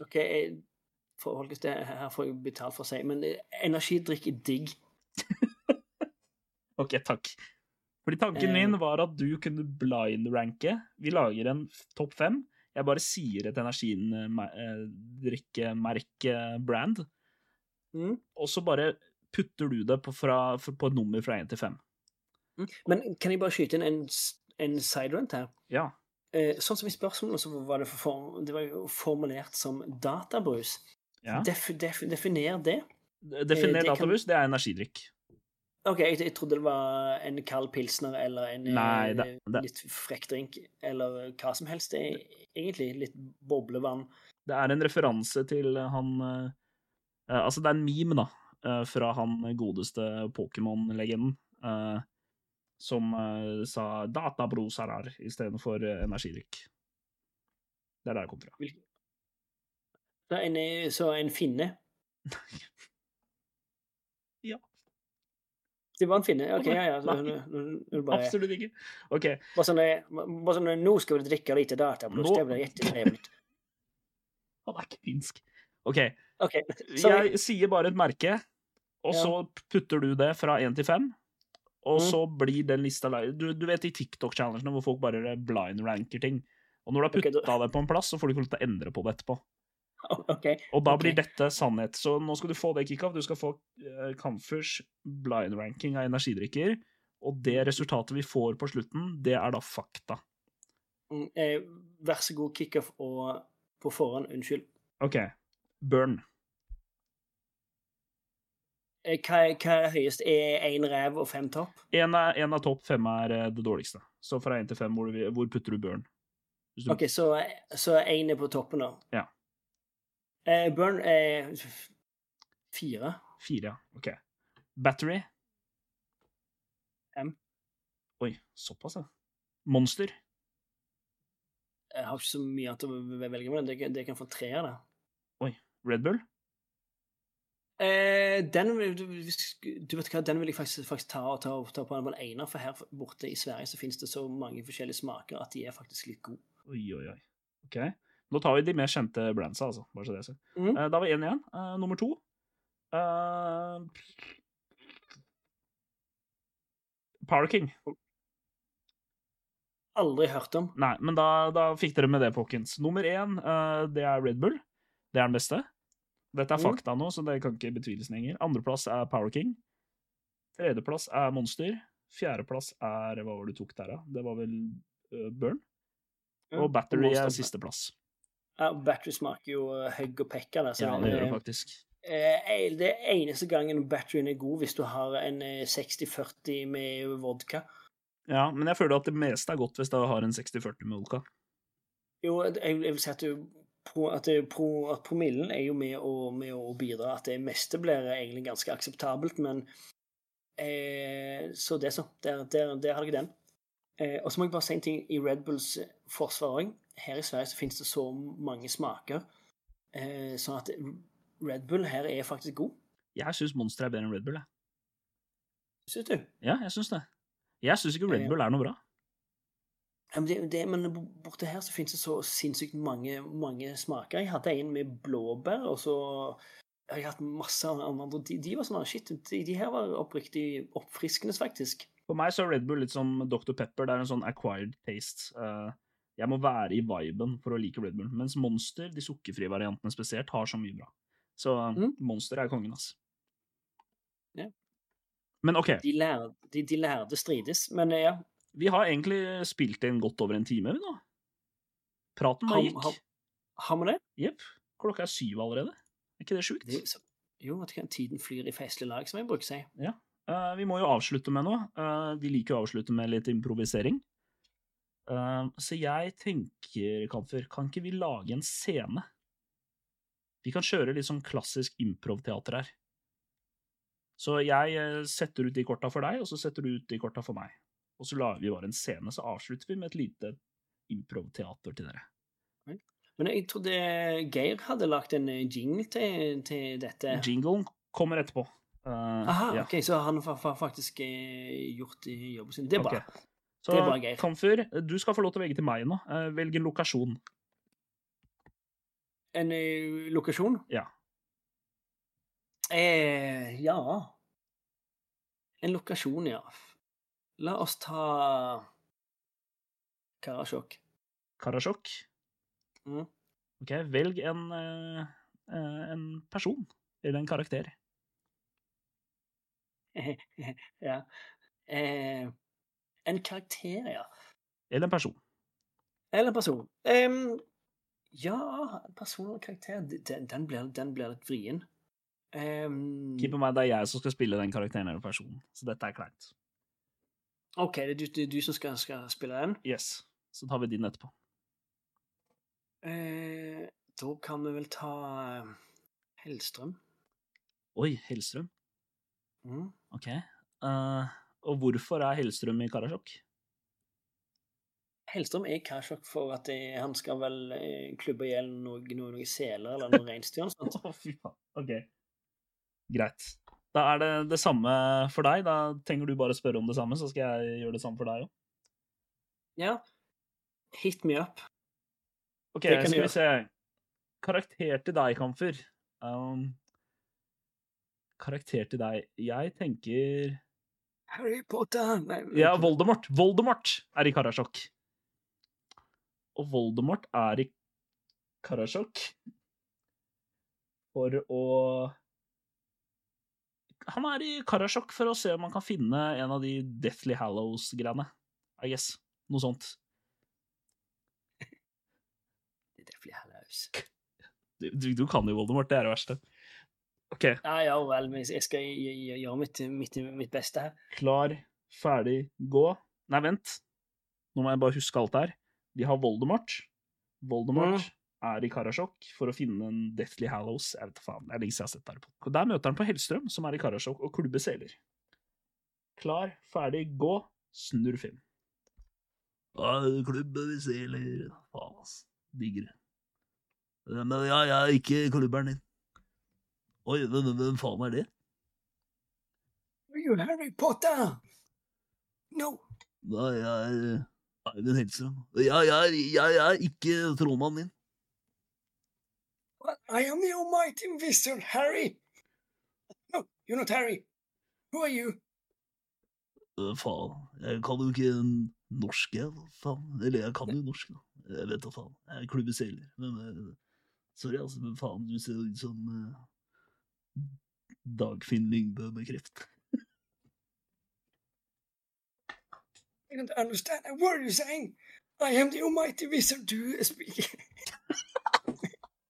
OK, jeg, for, folkens, det her får jeg betalt for å si, men eh, energidrikk er digg. [LAUGHS] Ok, takk. Fordi tanken Eh. min var at du kunne blind-ranke. Vi lager en topp fem. Jeg bare sier et energidrikkemerke-brand, Mm. og så bare putter du det på, fra, på et nummer fra én til fem. Mm. Men kan jeg bare skyte inn en, en siderant her? Ja. Eh, sånn som i spørsmålet, så var det, for, det var jo formulert som databrus. ja. Def, def, definer det. Definer det kan- databrus, det er energidrikk. OK, jeg, jeg trodde det var en kald pilsner eller en eh, Nei, det- det- litt frekk drink, eller hva som helst. Det er egentlig litt boblevann. Det er en referanse til han eh, eh, Altså, det er en meme, da, uh, fra han godeste Pokémon-legenden, uh, som sa 'databrosarar' istedenfor uh, energidrikk. Det er der det kom fra. Så en, eh, så en finne [LAUGHS] Ja. Det var en finne? OK, ja, ja. Bare, Absolutt ikke. OK. bare sånn, bare sånn, Nå skal vi drikke lite data, Nå- Det blir jättetrevligt. [LAUGHS] Han er ikke finsk. OK. okay. Jeg sier bare et merke, og Ja. så putter du det fra én til fem. Og Mm. så blir den lista lei. du, du vet de TikTok-challengene hvor folk bare blind-ranker ting. Og når du har putta okay, du... det på en plass, så får du ikke lov til å endre på det etterpå. [LAUGHS] OK. Og da blir blir dette sannhet. Så nå skal du få det kickoff. Du skal få uh, Kamfers blind-ranking av energidrikker. Og det resultatet vi får på slutten, det er da fakta. Mm, Eh, vær så god, kickoff og på forhånd, unnskyld. OK. Burn. Eh, Hva, hva er høyest? Er én rev og fem topp? Én av, en topp fem er eh, det dårligste. Så fra én til fem, hvor, hvor putter du burn? Du- OK, så så én er på toppen, da. Ja. Eh, Burn er fire. Fire. OK. Battery? M. Oi, såpass, ja. Monster? Jeg har ikke så mye annet å velge med. Det, det kan få tre av det. Red Bull? Eh, den, du, du vet hva, den vil jeg faktisk, faktisk ta, ta, ta på en ener, for her borte i Sverige så finnes det så mange forskjellige smaker at de er faktisk litt gode. Oi, oi, oi. OK. Nå tar vi de mer kjente brandsa, altså. Bare så det sagt. Mhm. Eh, Da var én igjen. Uh, nummer to. uh, Power King. Aldri hørt om. Nei, men da, da fikk dere med det, folkens. Nummer én, eh, det er Red Bull. Det er den beste. Dette er Mhm. fakta nå, så det kan ikke betviles lenger. Andreplass er Power King. Tredjeplass er Monster. Fjerdeplass er Hva var det du tok der, da? Det var vel uh, Burn? Og Battery er sisteplass. Ja, battery smaker jo eh, høgg og pekker. der, så Ja, det gjør det faktisk. Eh, Det eneste gangen batterien er god, hvis du har en eh, 60-40 med vodka. Ja, men jeg føler at det meste er godt hvis du har en 60-40 med vodka. Jo, jeg vil si at, du, pro, at, pro, at promillen er jo med å, med å bidra. At det meste blir egentlig ganske akseptabelt, men eh, Så det, så. Der, der, der har dere den. Eh, og så må jeg bare si en ting i Red Bulls eh, forsvar òg. Her i Sverige så finnes det så mange smaker, eh, sånn at Red Bull her er faktisk god. Jeg syns Monster er bedre enn Red Bull, jeg. Syns du? Ja, jeg syns det. Jeg syns ikke Red Bull er noe bra. Ja, men, det, det, men borte her så finnes det så sinnssykt mange, mange smaker. Jeg hadde en med blåbær, og så har jeg hatt masse andre. De, de var sånn shit, de, de her var oppriktig oppfriskende, faktisk. For meg så er Red Bull litt som Dr. Pepper. Det er en sånn acquired taste. Eh, jeg må være i viben for å like Red Bull. Mens Monster, de sukkerfrie variantene spesielt, har så mye bra. Så Mm. Monster er kongen, ass. Ja. Men OK, De, lærde, de, de lærde strides. Men eh, ja, vi har egentlig spilt inn godt over en time, vi nå. Praten bare har, gikk. har, har vi det? Jepp. Klokka er syv allerede. Er ikke det sjukt? det så, jo, at tiden flyr i festlig lag, som jeg bruker å si. Eh, vi må jo avslutte med noe. Uh, de liker å avslutte med litt improvisering. Eh, så jeg tenker, Kamfer, kan ikke vi lage en scene? Vi kan kjøre litt sånn klassisk improv-teater her. Så jeg eh, setter ut de korta for deg, og så setter du ut de korta for meg. Og så lager vi bare en scene, så avslutter vi med et lite improv-teater til dere. Men jeg trodde Geir hadde lagt en eh, jingle til, til dette. Jinglen kommer etterpå. Uh, Aha, ja. ok, så han har faktisk gjort jobben sin. Det er bra. Så. Kamfer, du skal få lov til å velge til meg nå. Eh, velg en lokasjon. En eh, lokasjon? Ja. Eh, ja En lokasjon, ja. La oss ta Karasjok. Karasjok. Mm. Ok, velg en, eh, en person, eller en karakter. [LAUGHS] ja. Eh, en karakter, ja. Eller en person. Eller en person. Um, ja, person og karakter Den, den, blir, den blir litt vrien. Um, Keep in mind, det er jeg som skal spille den karakteren eller personen, så dette er kleint. OK, det er du, det er du som skal, skal spille den. Yes, så tar vi din etterpå. Uh, da kan vi vel ta eh, Hellstrøm. Oi, Hellstrøm. Mm. Ok. Eh, og hvorfor er Hellstrøm i Karasjok? Hellstrøm er i Karasjok for at jeg, han skal vel eh, klubbe i hjel noen noe, noe seler eller noen reinsdyr. [LAUGHS] Å, fy faen. Ok. Greit. Da er det det samme for deg. Da trenger du bare å spørre om det samme, så skal jeg gjøre det samme for deg òg. Ja. Hit me up. Ok, skal vi se. Karakter til deg, Kamfer. Um, karakter til deg. Jeg tenker Harry Potter Nei, Ja, Voldemort. Voldemort er i Karasjok. Og Voldemort er i Karasjok for å Han er i Karasjok for å se om han kan finne en av de Deathly Hallows-greiene. I guess. Noe sånt. [LAUGHS] Deathly løs. Du, du, du kan jo Voldemort, det er det verste. OK. Ja, ja vel, men jeg skal gj- gj- gjøre mitt, mitt, mitt beste her. Klar, ferdig, gå. Nei, vent. Nå må jeg bare huske alt her. Vi har Voldemort. Voldemort er i Karasjok for å finne en Deathly Hallows. Jeg vet faen, det er lenge siden jeg har sett der. Og Der møter han på Hellstrøm, som er i Karasjok, og klubber seler. Klar, ferdig, gå. Snurr film. Ja, klubber vi seler. Faen, ass. Digger det. Men ja, jeg er ikke klubberen din. Oi, hvem, hvem faen er det? Are you Harry Potter? No. Nei, jeg er Eivind Hellstrøm. Jeg, jeg, jeg er ikke trollmannen din. I am the almighty wizard, Harry. No, you're not Harry. Who are you? Uh, faen, jeg kan jo ikke norsk, jeg. Faen. Eller jeg kan jo norsk, da. Jeg vet da faen. Jeg er klubbeseler. Men uh, sorry, altså, men faen, du ser jo ut som øh, Dagfinn Lyngbø med. I don't understand a word you're saying. I am the almighty wizard. You speak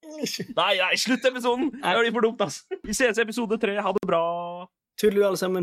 [LAUGHS] Nei, nei, slutt episoden! Det blir for dumt, ass. Vi ses i episode tre. Ha det bra. Tudelu, alle sammen.